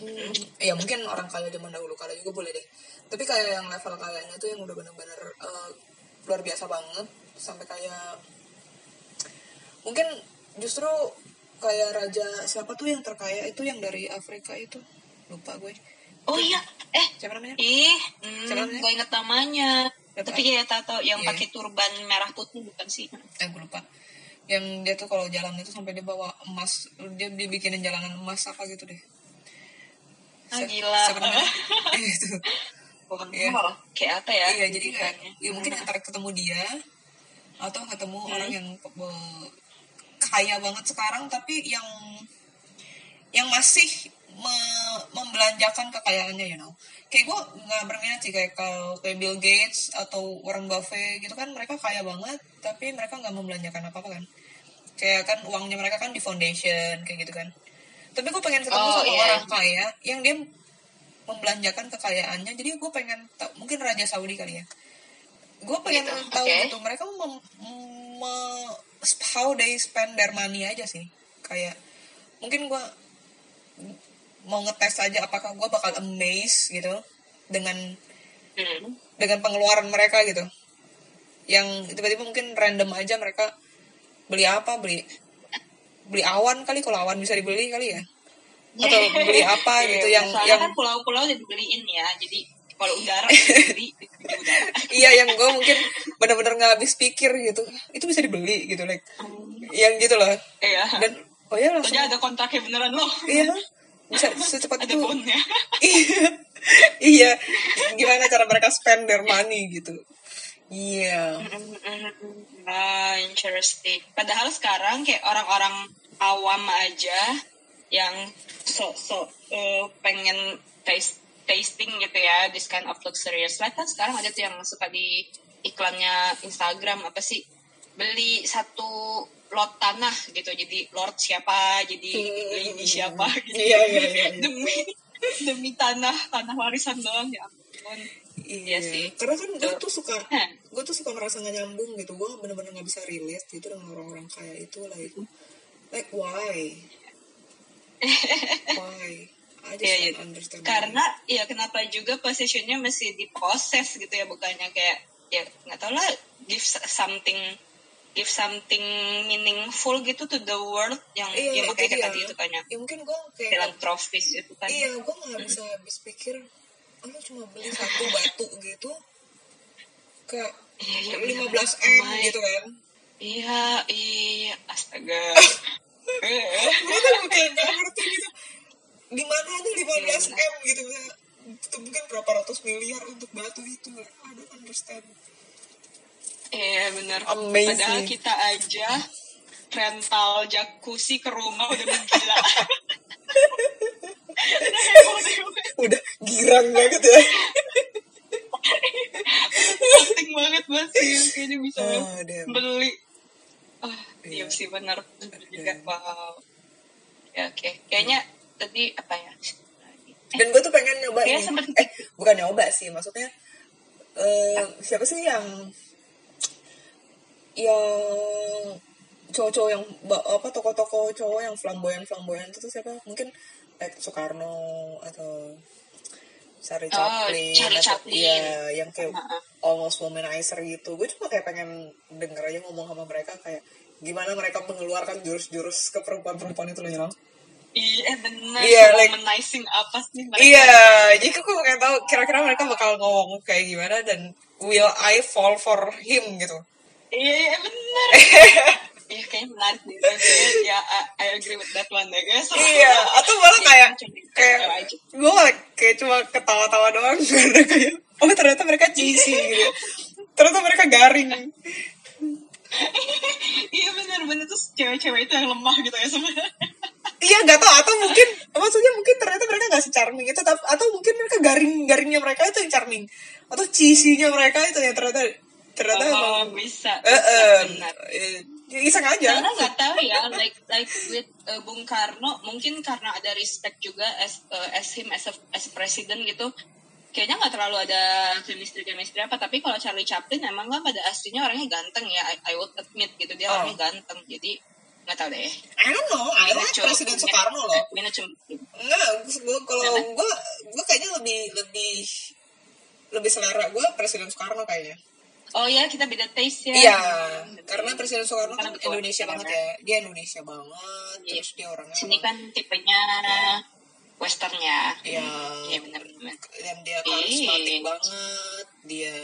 hmm, ya mungkin orang kaya zaman dahulu kala juga boleh deh. Tapi kayak yang level kayaknya tuh yang udah bener-bener uh, luar biasa banget. Sampai kayak mungkin justru kayak raja siapa tuh yang terkaya? Itu yang dari Afrika itu. Lupa gue. Oh iya eh siapa namanya? ih hmm, siapa namanya? gue inget namanya. Tapi kayak tato yang yeah. pakai turban merah putih bukan sih? Eh gue lupa. Yang dia tuh kalau jalan itu sampai dia bawa emas. Dia dibikinin jalanan emas apa gitu deh. Ah, gila. sebenarnya itu. Ya. kayak apa ya iya jadi kayak ya mungkin antara ketemu dia atau ketemu hmm. orang yang kaya banget sekarang tapi yang yang masih me membelanjakan kekayaannya you know kayak gue nggak berminat sih kayak kalau kayak Bill Gates atau Warren Buffett gitu kan mereka kaya banget tapi mereka nggak membelanjakan apa apa kan kayak kan uangnya mereka kan di foundation kayak gitu kan tapi gue pengen ketemu oh, sama yeah. orang kaya yang dia membelanjakan kekayaannya jadi gue pengen tahu mungkin raja Saudi kali ya gue pengen gitu. tahu okay. gitu mereka mem, me, how they spend their money aja sih. Kayak mungkin gue mau ngetes aja apakah gue bakal amazed gitu dengan hmm. dengan pengeluaran mereka gitu. Yang tiba-tiba mungkin random aja mereka beli apa beli beli awan kali kalau awan bisa dibeli kali ya. Atau beli apa iya, gitu yang yang kan pulau-pulau dibeliin ya jadi kalau udara dibeli iya yang gue mungkin benar-benar nggak habis pikir gitu. Itu bisa dibeli gitu like yang gitu loh. Iya. Dan oh ya langsung. Ada kontraknya beneran loh. Iya bisa secepat itu. iya. Iya. Gimana cara mereka spend their money gitu. Iya. Ah, interesting. Padahal sekarang kayak orang-orang awam aja yang so so uh, pengen taste tasting gitu ya this kind of luxurious life kan sekarang ada tuh yang suka di iklannya Instagram apa sih beli satu lot tanah gitu jadi lord siapa jadi lady siapa gitu Iya, iya, iya, iya. demi demi tanah tanah warisan doang ya ampun Iya, sih. Karena kan gue tuh suka, gue tuh suka merasa gak nyambung gitu. Gue bener-bener gak bisa relate gitu dengan orang-orang kayak itu like, like why? why? Iya, iya. karena ya kenapa juga positionnya masih diproses gitu ya bukannya kayak ya nggak tau lah give something give something meaningful gitu to the world yang Iya, yang makanya kayak dia. tadi itu kan ya Ya mungkin gue kayak, filantropis itu kan iya gue gak bisa habis pikir, oh, lu cuma beli satu batu gitu, kayak Iya, iya, 15 bener. m gitu kan. iya iya astaga gue tuh kayak gak ngerti gitu di mana aja 15 Iya, m gitu. Itu mungkin berapa ratus miliar untuk batu itu. I don't understand. Iya benar. Padahal kita aja rental jacuzzi ke rumah udah menggila. Udah girang banget ya. Penting banget banget sih kayaknya bisa Oh, beli. Ah Iya. iya. sih benar. Juga. Wow. Ya oke. Kayaknya tadi apa ya dan gue tuh pengen nyoba Iya, ini eh bukan nyoba sih maksudnya eh siapa sih yang yang cowok-cowok yang apa toko-toko cowok yang flamboyan flamboyan itu tuh siapa mungkin like Soekarno atau Charlie Oh, Chaplin Charlie atau Chaplin. iya yang kayak Heeh. almost womanizer gitu gue cuma kayak pengen denger aja ngomong sama mereka kayak gimana mereka mengeluarkan jurus-jurus ke perempuan-perempuan itu loh? Iya benar Iya, like- womanizing apa sih mereka Iya, jadi aku pengen tahu kira-kira mereka bakal ngomong kayak gimana dan will I fall for him gitu. iya iya benar iya kayaknya menarik deh ya I, agree with that one deh guys Iya, atau malah kayak kayak aja. gue malah kayak cuma ketawa-tawa doang karena kayak oh ternyata mereka cheesy gitu. Ternyata mereka garing. Iya benar benar terus cewek-cewek itu yang lemah gitu ya sebenarnya Iya nggak tahu. Atau mungkin maksudnya mungkin ternyata mereka nggak se-charming itu tapi atau mungkin mereka garing-garingnya mereka itu yang charming. Atau cheesy-nya mereka itu yang ternyata ternyata oh, emang bisa, eh, bisa eh, benar eh, iseng aja. karena nggak tahu ya like like with uh, Bung Karno mungkin karena ada respect juga as uh, as him as a, as president gitu kayaknya nggak terlalu ada chemistry chemistry apa tapi kalau Charlie Chaplin emang kan pada aslinya orangnya ganteng ya I, I would admit gitu dia Oh. orangnya ganteng jadi nggak tahu deh I don't know, I like Presiden Soekarno loh. Enggak, gua kalau gue gue kayaknya lebih lebih lebih selera gue Presiden Soekarno kayaknya. oh ya kita beda taste ya Iya, karena Presiden Soekarno kan Indonesia banget ya. Dia Indonesia banget, Iya. terus dia orangnya sini kan tipenya westernnya Iya. iya benar benar dan dia karismatik Iya. banget, dia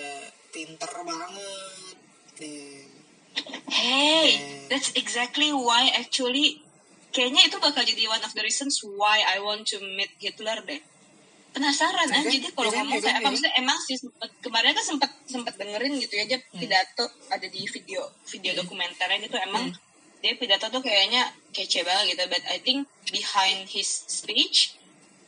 pinter banget. Dan Hey, Yeah. that's exactly why actually kayaknya itu bakal jadi one of the reasons why I want to meet Hitler deh. Penasaran aja kan? jadi kalau ngomong Iya kayak apa maksudnya emang sih sempet, kemarin kan sempat sempat dengerin gitu ya dia Hmm. pidato ada di video video dokumenternya gitu emang dia pidato tuh kayaknya kece banget gitu but I think behind his speech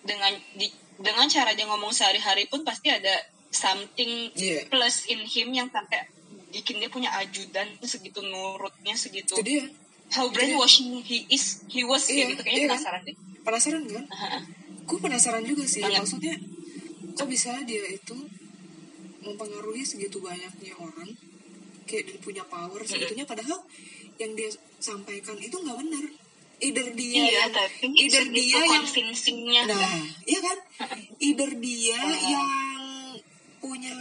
dengan di, dengan cara dia ngomong sehari-hari pun pasti ada something Iya. plus in him yang sampai bikin dia punya ajudan segitu nurutnya segitu itu dia how brainwashing he is he was Iya, gitu kayaknya iya kan? penasaran deh penasaran kan? Gue penasaran juga sih, Banget. maksudnya kok bisa dia itu mempengaruhi segitu banyaknya orang, kayak dia punya power segitunya, padahal yang dia sampaikan itu nggak benar. Either dia iya yang, tapi either dia yang convincingnya Nah, iya kan? Either dia yang punya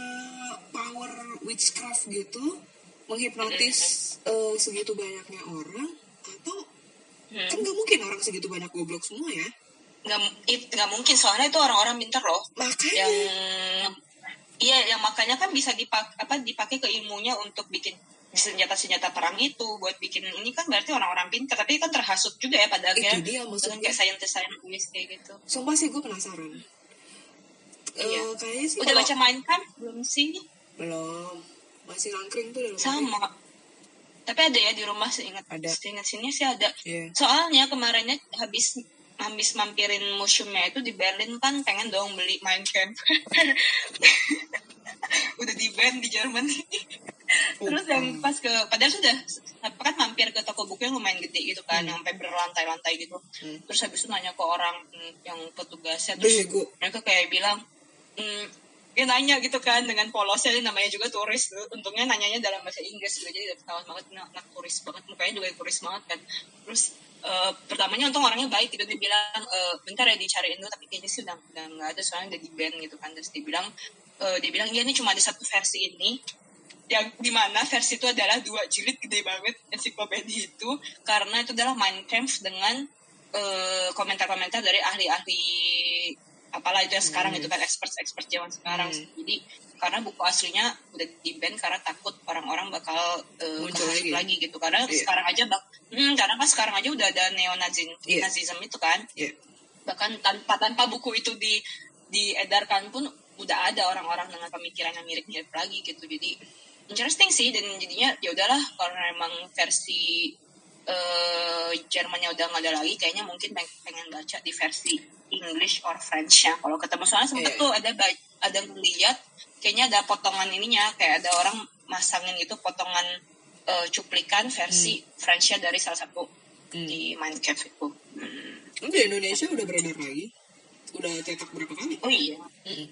power witchcraft gitu, menghipnotis eh, segitu banyaknya orang, atau Hmm. kan nggak mungkin orang segitu banyak goblok semua ya. nggak it- nggak mungkin soalnya itu orang-orang pinter loh Makanya, yang iya yang makanya kan bisa dipak apa dipakai ke ilmunya untuk bikin senjata-senjata perang itu buat bikin ini kan berarti orang-orang pintar tapi kan terhasut juga ya pada Itu akhirnya dia, dengan maksudnya. kayak scientist-scientist kayak gitu sumpah sih gue penasaran. Iya. Eh, kayaknya sih udah kalau- baca Minecraft belum sih belum. masih angkring tuh sama tapi ada ya di rumah seingat ada seingat sini sih ada yeah. soalnya kemarinnya habis habis mampirin museumnya itu di Berlin kan pengen dong beli Minecraft udah di band di Jerman terus yang oh. pas ke padahal sudah kan mampir ke toko buku yang lumayan gede gitu kan hmm. yang sampai berlantai-lantai gitu hmm. terus habis itu nanya ke orang yang petugasnya terus Bego. mereka kayak bilang mm, dia nanya gitu kan dengan polosnya dia namanya juga turis tuh untungnya nanyanya dalam bahasa Inggris gitu jadi ketahuan banget anak, turis banget mukanya juga turis banget kan terus uh, pertamanya untung orangnya baik gitu dia bilang e, bentar ya dicariin dulu tapi kayaknya sih udah udah nggak ada soalnya udah di band gitu kan terus dia bilang uh, dia bilang ya ini cuma ada satu versi ini yang di mana versi itu adalah dua jilid gede banget ensiklopedia itu karena itu adalah Minecraft dengan komentar-komentar uh, dari ahli-ahli apalah itu yang sekarang hmm. itu kan expert-expert zaman sekarang hmm. jadi karena buku aslinya udah di ban karena takut orang-orang bakal uh, lagi. lagi gitu karena yeah. sekarang aja bak hmm, karena kan sekarang aja udah ada neonazism yeah. nazism itu kan yeah. bahkan tanpa tanpa buku itu di diedarkan pun udah ada orang-orang dengan pemikiran yang mirip-mirip lagi gitu jadi interesting sih dan jadinya ya udahlah karena emang versi uh, Jermannya udah nggak ada lagi kayaknya mungkin pengen baca di versi English or French ya kalau ketemu soalnya sempet yeah. tuh ada ada ngeliat kayaknya ada potongan ininya kayak ada orang masangin gitu potongan uh, cuplikan versi hmm. Frenchnya dari salah satu hmm. di Minecraft itu. Hmm. di Indonesia udah beredar lagi? Udah cetak berapa kali? Oh iya. Hmm.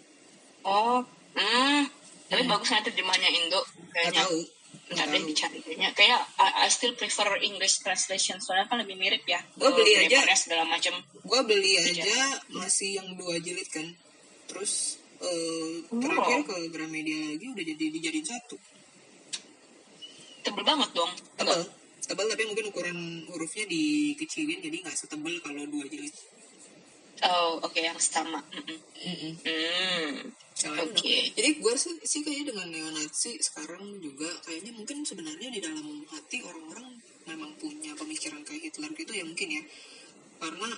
Oh, hmm. Tapi hmm. bagusnya terjemahnya Indo. Kayaknya. Tahu nggak ada yang dicari kayaknya. Kayak I, I still prefer English translation soalnya kan lebih mirip ya. Gue beli aja. segala macam. Gue beli aja masih yang dua jilid kan. Terus uh, terakhir ke Gramedia lagi udah jadi dijadiin satu. Tebel banget dong. Tebel. Tebel tapi mungkin ukuran hurufnya dikecilin jadi nggak setebel kalau dua jilid. Oh oke okay, yang sama. Mm -mm. Mm -mm. Mm. Oke. Okay. Jadi gue sih, sih kayaknya dengan neonazi sekarang juga kayaknya mungkin sebenarnya di dalam hati orang-orang memang punya pemikiran kayak Hitler gitu ya mungkin ya. Karena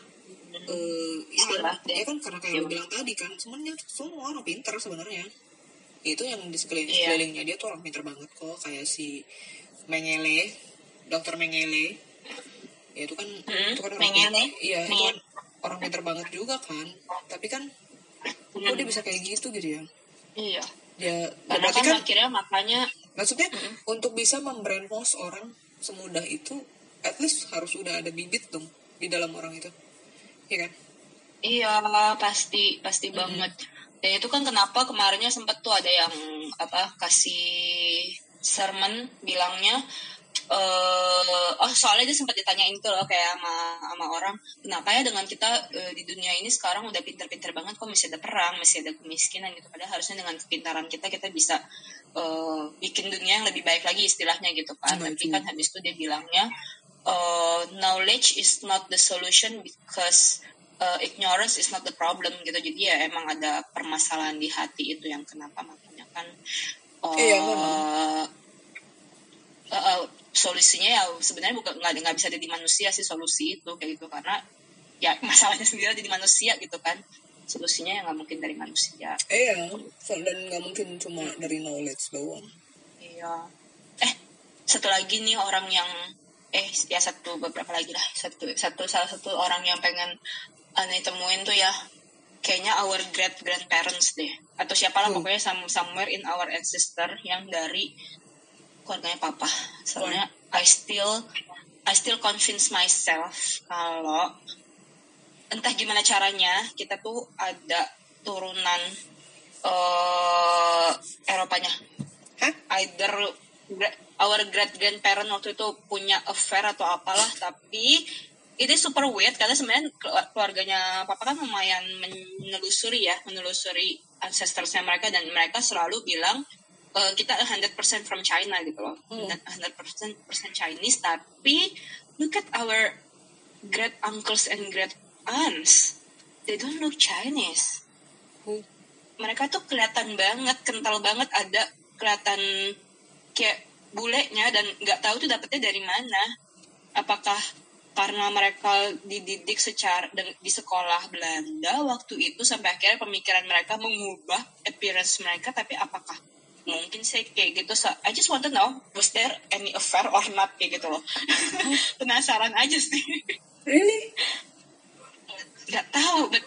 uh, ya, ya kan karena kayak lo bilang tadi kan sebenarnya semua orang pintar sebenarnya. Itu yang di sekeliling yeah. sekelilingnya dia tuh orang pintar banget kok kayak si Mengele, dokter Mengele. Ya itu kan hmm, itu kan orang Mengele. Iya, itu kan orang pintar banget juga kan. Tapi kan hmm. Kok dia bisa kayak gitu gitu ya? Iya. Ya karena kan, kan akhirnya makanya maksudnya hmm. untuk bisa membrainwash orang semudah itu at least harus udah ada bibit dong di dalam orang itu. Iya kan? Iya pasti pasti hmm. banget. Dan itu kan kenapa kemarinnya sempat tuh ada yang apa kasih sermon bilangnya uh, oh soalnya dia sempat ditanyain tuh loh kayak sama sama orang kenapa ya dengan kita uh, di dunia ini sekarang udah pinter-pinter banget kok masih ada perang masih ada kemiskinan gitu? Padahal harusnya dengan kepintaran kita kita bisa uh, bikin dunia yang lebih baik lagi istilahnya gitu kan. Hmm, tapi kan habis itu dia bilangnya uh, knowledge is not the solution because uh, ignorance is not the problem gitu. Jadi ya emang ada permasalahan di hati itu yang kenapa makanya kan uh, iya, uh, uh, solusinya ya sebenarnya bukan nggak nggak bisa ada di manusia sih solusi itu kayak gitu. Karena ya masalahnya sendiri ada di manusia gitu kan. Solusinya yang nggak mungkin dari manusia. Iya dan nggak mungkin cuma dari knowledge doang. Iya. Eh satu lagi nih orang yang eh ya satu beberapa lagi lah. Satu satu salah satu orang yang pengen aneh temuin tuh ya kayaknya our great grandparents deh. Atau siapalah hmm. pokoknya somewhere in our ancestor yang dari keluarganya papa. Soalnya I still I still convince myself kalau entah gimana caranya kita tuh ada turunan uh, Eropanya. Huh? either our great grandparent waktu itu punya affair atau apalah tapi itu super weird karena sebenarnya keluarganya papa kan lumayan menelusuri ya menelusuri ancestorsnya mereka dan mereka selalu bilang uh, kita 100% from China gitu loh hmm. 100% persen Chinese tapi look at our great uncles and great aunts they don't look Chinese hmm. mereka tuh kelihatan banget kental banget ada kelihatan kayak bulenya dan nggak tahu tuh dapetnya dari mana apakah karena mereka dididik secara di sekolah Belanda waktu itu sampai akhirnya pemikiran mereka mengubah appearance mereka tapi apakah mungkin sih kayak gitu. So I just want to know was there any affair or not? Kayak gitu loh. Penasaran aja sih. Really? Nggak tahu but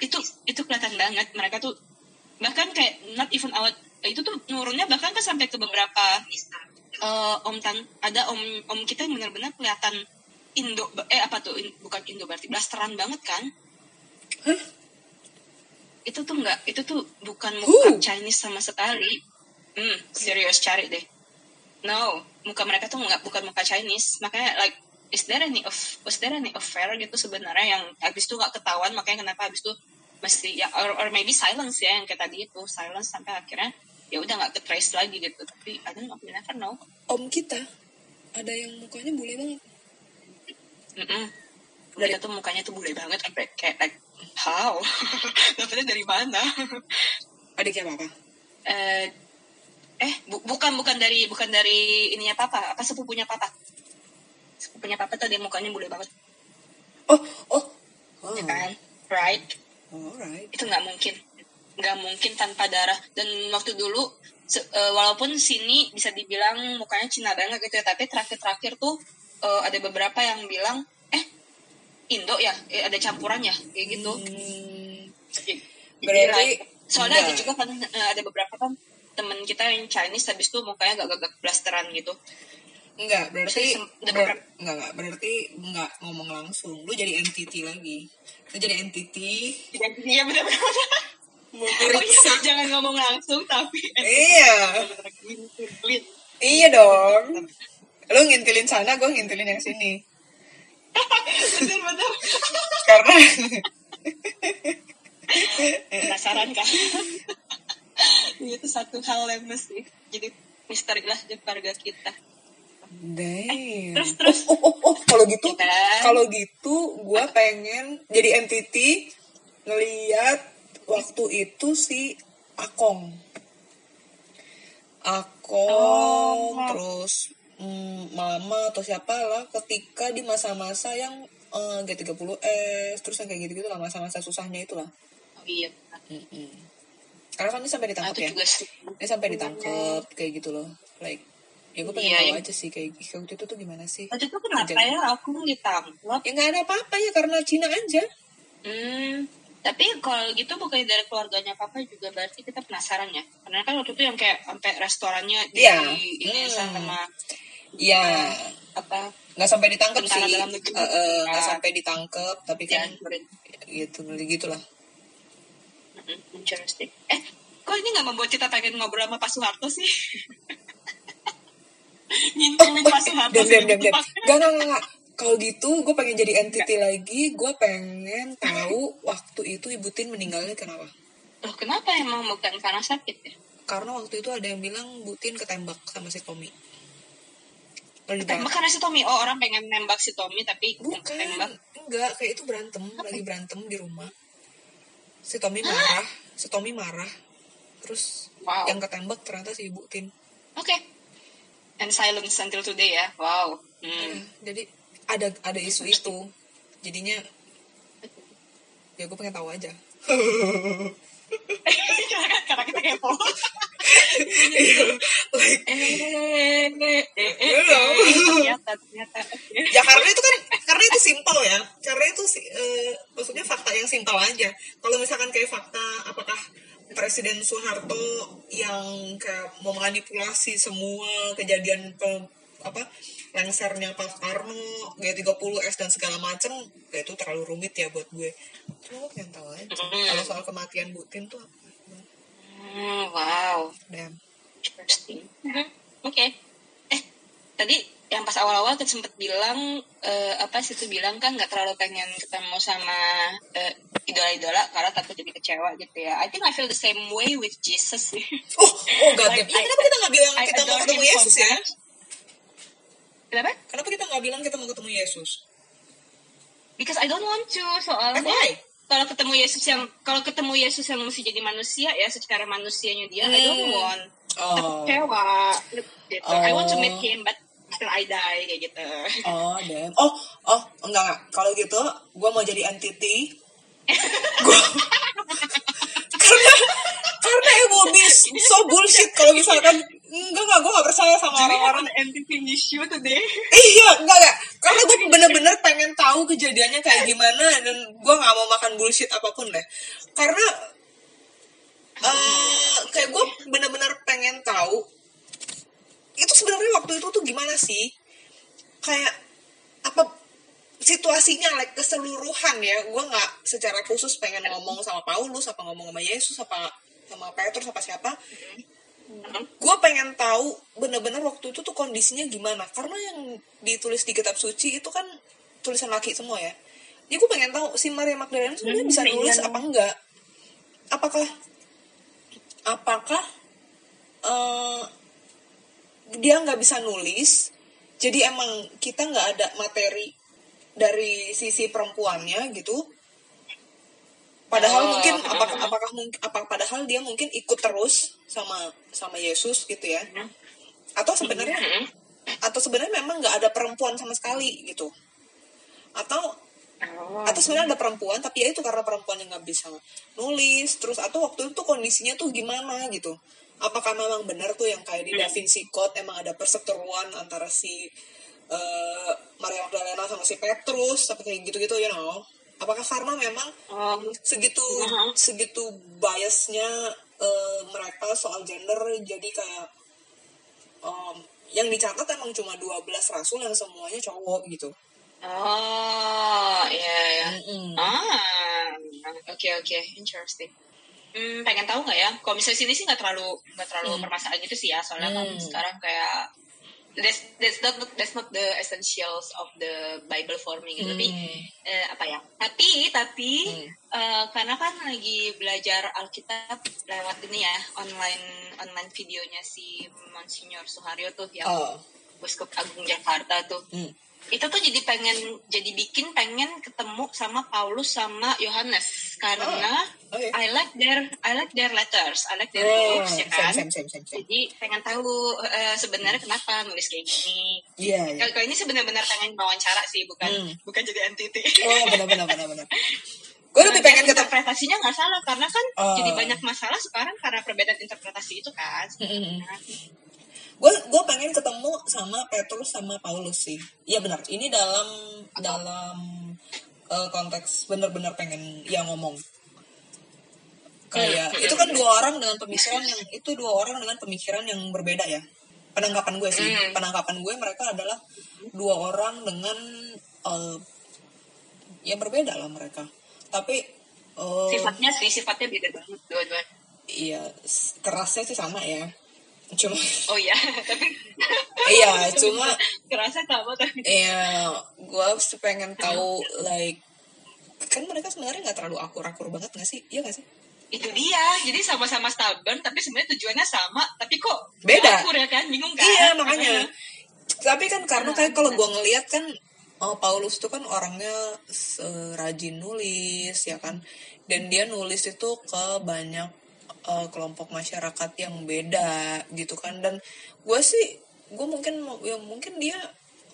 itu itu kelihatan banget. Mereka tuh bahkan kayak not even out itu tuh nurunnya bahkan kan sampai ke beberapa eh, om tan ada om om kita yang benar-benar kelihatan Indo eh apa tuh In- bukan Indo berarti blasteran banget kan? Hah? itu tuh nggak itu tuh bukan muka? Chinese sama sekali hmm serius cari deh. No muka mereka tuh nggak bukan muka Chinese. Makanya like is there any of was there any affair gitu sebenarnya yang habis itu nggak ketahuan? Makanya kenapa habis itu mesti ya or, or maybe silence ya yang kayak tadi itu. Silence sampai akhirnya ya udah nggak ke trace lagi gitu. Tapi don't know we never know. Om kita ada yang mukanya bule banget. Mm-mm. Mereka tuh mukanya tuh bule banget sampai kayak like how? Dapetnya dari mana? Adiknya apa? Eh eh bu- bukan bukan dari bukan dari ininya papa. Apa sepupunya papa? Sepupunya papa tuh dia mukanya bule banget. Oh oh. Oh. ya kan? Right? Alright itu nggak mungkin. Nggak mungkin tanpa darah. Dan waktu dulu se- eh, walaupun sini bisa dibilang mukanya Cina banget gitu ya tapi terakhir-terakhir tuh eh, ada beberapa yang bilang eh Indo ya? Eh, ada campurannya kayak gitu. Hmm, Jadi, Berarti soalnya ada juga kan eh, ada beberapa kan temen kita yang Chinese habis itu mukanya gak-gak blasteran gitu. Enggak berarti ber- enggak enggak. Berarti enggak ngomong langsung. Lu jadi entity lagi. Lu jadi entity. Iya benar-benar. Oh iya, jangan ngomong langsung tapi iya. Iya dong. Lu ngintilin sana gue ngintilin yang sini. Bener-bener. karena Penasaran kan? Itu satu hal yang mesti jadi misteri lah di keluarga kita. Damn. terus, terus. Oh, oh, oh, oh, kalau gitu, kalau gitu, gue pengen jadi entity ngeliat waktu itu si Akong. Akong, Oh. terus mm, Mama atau siapa lah ketika di masa-masa yang eh, G30S, terus yang kayak gitu-gitu lah, masa-masa susahnya itu lah. Oh iya. Mm-mm. Karena kan dia sampai ditangkap ya. juga sih. Dia sampai ditangkap kayak gitu loh. Like, ya gue pengen Iya, tahu iya. aja sih kayak waktu itu tuh gimana sih. Waktu itu kenapa Jadi- ya aku ditangkap? Ya nggak ada apa-apa ya karena Cina aja. Hmm, tapi kalau gitu bukan dari keluarganya papa juga berarti kita penasaran ya. Karena kan waktu itu yang kayak sampai restorannya di Iya. ini Hmm. sama Iya. apa Nggak sampai ditangkap sih. nggak Nah. sampai ditangkap, tapi kan ber- gitu gitulah. Interesting. Eh, kok ini nggak membuat kita pengen ngobrol sama Pak Soeharto sih? Ngintilin Pak Soeharto. Gak gak gak. gak. Kalau gitu gue pengen jadi entity lagi. Gue pengen tahu waktu itu Ibu Tin meninggalnya kenapa. Loh, kenapa emang bukan karena sakit ya? Karena waktu itu ada yang bilang Bu Tin ketembak sama si Tommy. Lalu Tembak karena si Tommy. Oh, orang pengen nembak si Tommy tapi Bukan, tembak. enggak, kayak itu berantem, lagi berantem di rumah. Si Tommy marah, si Tommy marah. Terus Wow. yang ketembak ternyata si Ibu Tin. Oke. And silence until today ya. Wow. Hmm. Ya, jadi ada ada isu itu. Jadinya ya gue pengen tahu aja. karena, karena kita kepo. Like, Belum. ternyata, ternyata. Oke. ya karena itu kan karena itu simpel ya. Karena itu eh, maksudnya fakta yang simpel aja. Kalau misalkan kayak fakta apakah Presiden Soeharto yang kayak mau manipulasi semua kejadian pe- apa lengsernya Pak Karno, G30S dan segala macem, ya itu terlalu rumit ya buat gue. Cuma pengen tahu aja. Mm. Kalau soal kematian Bu Tin tuh apa? Hmm, wow. Damn. Interesting. Oke. Eh, tadi yang pas awal-awal kan sempet bilang eh, apa sih itu bilang kan nggak terlalu pengen ketemu sama eh, idola-idola karena takut jadi kecewa gitu ya. I think I feel the same way with Jesus sih. Oh, oh god Like. Ya, I- kenapa kita nggak bilang I kita mau ketemu Yesus ya? Kenapa? Kenapa kita nggak bilang kita mau ketemu Yesus? Because I don't want to soalnya. And why? Kalau ketemu Yesus yang kalau ketemu Yesus yang mesti jadi manusia ya secara manusianya dia, I don't Hmm. want Oh, kecewa gitu. I want to Oh. meet him but after I die kayak gitu. oh damn. Oh, oh, enggak enggak. Kalau gitu, gue mau jadi entity. Gua- karena karena it will be so bullshit kalau misalkan enggak enggak gue gak percaya sama orang-orang. MTV issue today iya enggak enggak. Karena gue bener-bener pengen tahu kejadiannya kayak gimana dan gue nggak mau makan bullshit apa pun deh. Karena uh, kayak gue bener-bener pengen tahu itu sebenarnya waktu itu tuh gimana sih? Kayak apa situasinya like keseluruhan ya. Gue nggak secara khusus pengen ngomong sama Paulus apa ngomong sama Yesus apa sama Petrus apa siapa gue pengen tahu bener-bener waktu itu tuh kondisinya gimana. Karena yang ditulis di kitab suci itu kan tulisan laki semua ya. Jadi gue pengen tahu si Maria Magdalena sebenarnya bisa nulis iya. apa enggak? Apakah apakah uh, dia nggak bisa nulis? Jadi emang kita nggak ada materi dari sisi perempuannya gitu padahal oh, mungkin apakah apakah mungkin apa padahal dia mungkin ikut terus sama sama Yesus gitu ya. Atau sebenarnya atau sebenarnya memang nggak ada perempuan sama sekali gitu. Atau oh. atau sebenarnya ada perempuan tapi ya itu karena perempuan yang nggak bisa nulis terus atau waktu itu kondisinya tuh gimana gitu. Apakah memang benar tuh yang kayak di Da Vinci Code emang ada perseteruan antara si uh, Maria Magdalena sama si Petrus tapi kayak gitu-gitu you know apakah karena memang um, segitu uh-huh. segitu biasnya uh, mereka soal gender jadi kayak um, yang dicatat emang cuma 12 rasul yang semuanya cowok gitu oh iya ya mm-hmm. ah oke okay, oke okay. interesting Hmm, pengen tahu nggak ya? Kalau misalnya sini sih nggak terlalu nggak terlalu hmm. permasalahan gitu sih ya, soalnya hmm. kan sekarang kayak that's that's not that's not the essentials of the Bible for me gitu. Hmm. Tapi uh, apa ya? Tapi tapi hmm. uh, karena kan lagi belajar Alkitab lewat ini ya online online videonya si Monsignor Suharyo tuh yang oh. Uskup Agung Jakarta tuh. Hmm itu tuh jadi pengen jadi bikin pengen ketemu sama Paulus sama Yohanes karena oh, okay. I like their I like their letters I like their oh, books ya kan same, same, same, same. jadi pengen tahu uh, sebenarnya kenapa nulis kayak gini yeah, yeah. kalau ini sebenarnya pengen wawancara sih bukan hmm. bukan jadi entity oh benar-benar benar-benar gue lebih pengen ketemu interpretasinya nggak salah karena kan oh. jadi banyak masalah sekarang karena perbedaan interpretasi itu kan mm -hmm gue gue pengen ketemu sama Petrus sama Paulus sih. Iya benar ini dalam dalam uh, konteks bener-bener pengen yang ngomong. Kayak itu kan dua orang dengan pemikiran yang itu dua orang dengan pemikiran yang berbeda ya. Penangkapan gue sih. Hmm. penangkapan gue mereka adalah dua orang dengan uh, ya berbeda lah mereka. Tapi uh, sifatnya sih sifatnya beda banget dua-dua iya kerasnya sih sama ya cuma oh iya tapi iya cuma kerasa sama tapi. Iya gue pengen tahu like kan mereka sebenarnya nggak terlalu akur-akur banget nggak sih? Iya gak sih? Itu dia jadi sama-sama stubborn tapi sebenarnya tujuannya sama tapi kok beda. akur ya kan? Bingung kan? Iya makanya. Tapi kan karena kayak kalau gue ngelihat kan oh, Paulus tuh kan orangnya rajin nulis ya kan? Dan dia nulis itu ke banyak uh, kelompok masyarakat yang beda gitu kan. Dan gue sih gue mungkin ya mungkin dia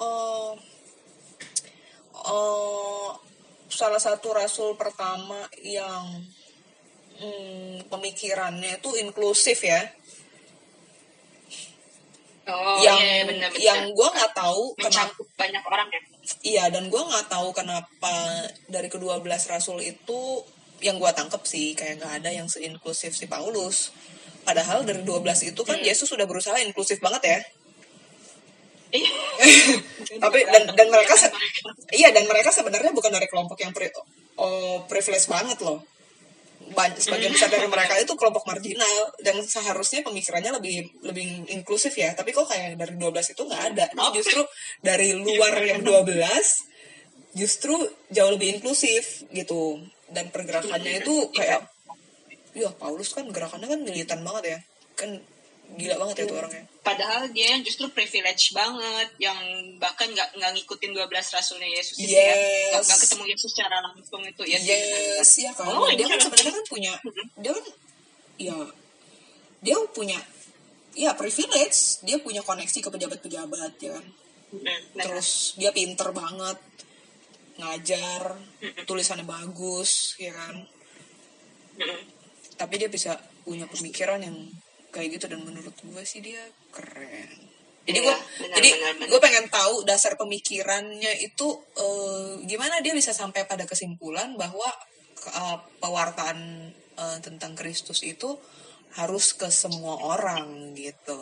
uh, uh, salah satu rasul pertama yang hmm, pemikirannya itu inklusif ya. Oh, yang iya, bener, bener. yang gue nggak tahu kenapa banyak orang ya? Iya dan gue nggak tahu kenapa dari kedua belas rasul itu yang gue tangkep sih kayak nggak ada yang seinklusif si Paulus. Padahal dari 12 itu kan Yesus sudah berusaha inklusif banget ya. Iya. tapi dan dan mereka iya dan mereka sebenarnya bukan dari kelompok yang pri, oh, privilege banget loh. Banyak sebagian besar dari mereka itu kelompok marginal dan seharusnya pemikirannya lebih lebih inklusif ya. Tapi kok kayak dari 12 itu nggak ada. Nah, justru dari luar yang 12 justru jauh lebih inklusif gitu dan pergerakannya itu kayak ya Paulus kan gerakannya kan militan banget ya. Kan gila banget ya tuh orangnya. Padahal dia yang justru privilege banget yang bahkan nggak nggak ngikutin 12 rasulnya Yesus yes. ya. Nggak ketemu Yesus secara langsung itu ya. Yes ya kan? Oh, dia kan sebenarnya kan punya dia kan ya dia punya ya privilege. Dia punya koneksi ke pejabat-pejabat ya kan? Terus dia pinter banget ngajar tulisannya bagus ya kan tapi dia bisa punya pemikiran yang kayak gitu dan menurut gue sih dia keren jadi gue benar, jadi gue pengen tahu dasar pemikirannya itu eh, gimana dia bisa sampai pada kesimpulan bahwa eh, pewartaan eh, tentang Kristus itu harus ke semua orang gitu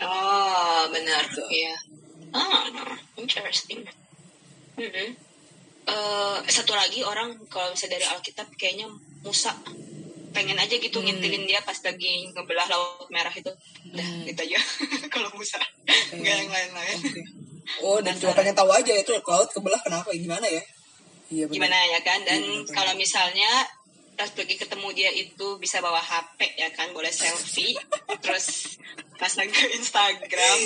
Oh, benar. Gitu. Iya. Ah, interesting. Mm-mm. Eh, satu lagi orang kalau misalnya dari Alkitab kayaknya Musa pengen aja gitu ngintilin dia pas lagi ngebelah laut merah itu. Udah, Hmm. gitu aja. kalau Musa. Enggak yang lain-lain. Oke. Oh, dan cuma pengen tahu aja itu laut kebelah kenapa gimana ya? Iya. Gimana ya kan? Dan Iya, kalau misalnya pas lagi ketemu dia itu bisa bawa HP ya kan, boleh selfie, terus pas lagi ke Instagram,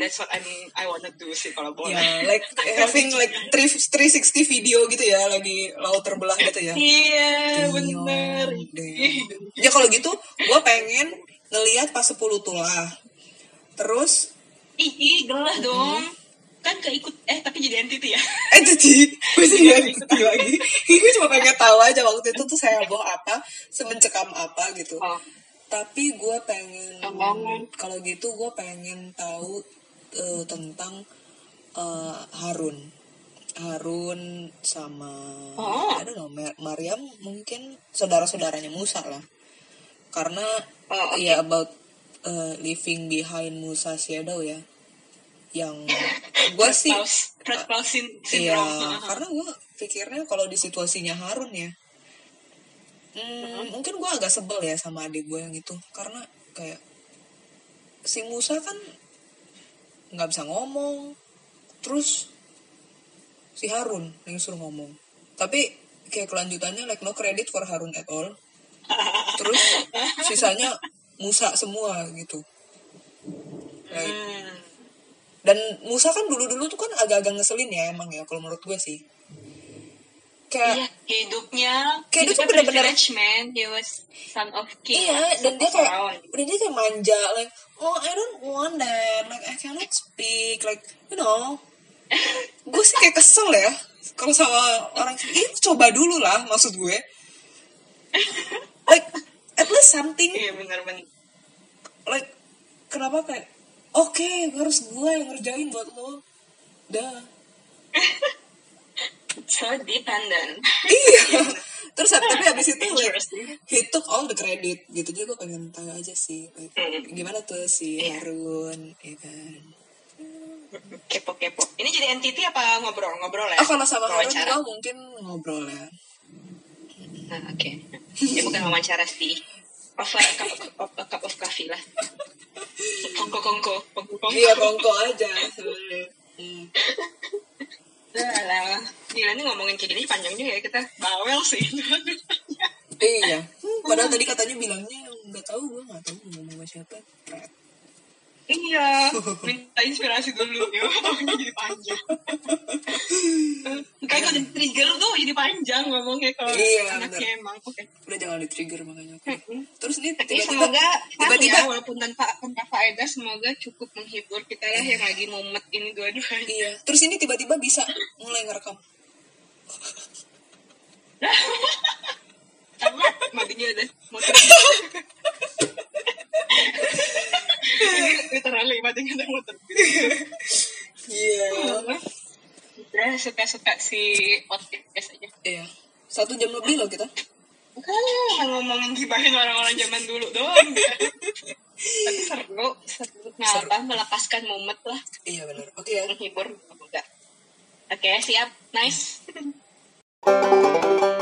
that's what I mean, I wanna do sih kalau boleh. Ya, like having like 3 360 video gitu ya, lagi laut terbelah gitu ya. Iya, Damn, bener. damn. Ya kalau gitu, gue pengen ngelihat pas 10 tulah. Terus, Ih, gelah dong. Kan keikut, eh tapi jadi entity ya. eh jadi, gue sih gak ngerti lagi. gue cuma pengen tahu aja waktu itu tuh saya boh apa, semencekam apa gitu. Oh, Tapi gue pengen, kalau gitu gue pengen tahu eh, tentang eh, Harun. Harun sama, Oh. I don't know, Mar- Maryam mungkin saudara-saudaranya Musa lah. Karena oh oke. ya about uh, leaving behind Musa shadow ya yang gue sih Red Claus sin- iya karena gue pikirnya kalau di situasinya Harun ya hmm, mungkin gue agak sebel ya sama adik gue yang itu karena kayak si Musa kan nggak bisa ngomong terus si Harun yang suruh ngomong. Tapi kayak kelanjutannya like no credit for Harun at all. Terus sisanya Musa semua gitu. Like, Hmm. Dan Musa kan dulu-dulu tuh kan agak-agak ngeselin ya emang ya kalau menurut gue sih. Kayak Iya, hidupnya Kayak dia tuh hidupnya bener-bener- man. He was son of king. iya dan dia kayak udah dia kayak manja like oh I don't want that like I cannot speak like you know gue sih kayak kesel ya kalau sama orang ini coba dulu lah maksud gue like at least something Iya benar-benar. like kenapa kayak oke harus gue yang ngerjain buat lo dah So dependent. iya terus tapi habis itu like, he took all the credit gitu juga gue pengen tahu aja sih like, Hmm. gimana tuh si Iya. Harun ya kan Kepo-kepo. Ini jadi entity apa ngobrol-ngobrol ya? oh kalau sama Harun gue mungkin ngobrol ya Nah, oke. Ya bukan wawancara sih. Of a cup of, of, a cup of coffee lah. Kongko kongko, kongko kongko. iya kongko aja sebenarnya hmm. Udah lah. Gila ini ngomongin kayak gini panjang juga ya kita bawel sih. iya padahal tadi katanya bilangnya nggak tahu gue nggak tahu ngomong sama siapa iya, minta inspirasi dulu. Ya, jadi panjang. Kayak kalau trigger tuh jadi panjang ngomongnya kalau Iya, anaknya emang. Oke. udah jangan di trigger makanya oke. Mm-mm. terus nih tiba-tiba semoga tiba-tiba ya, walaupun tanpa tanpa faedah semoga cukup menghibur kita lah yang lagi mumet ini dua-duanya. iya terus ini tiba-tiba bisa mulai ngerekam Sama matinya udah mau Ini literally matinya mau terbit. iya Udah suka-suka si podcast aja. iya satu jam lebih loh kita Kan ngomongin gibahin orang-orang zaman dulu doang. Tapi seru, seru. Ngapa melepaskan momen lah, iya benar oke ya menghibur. Oke, siap. Nice.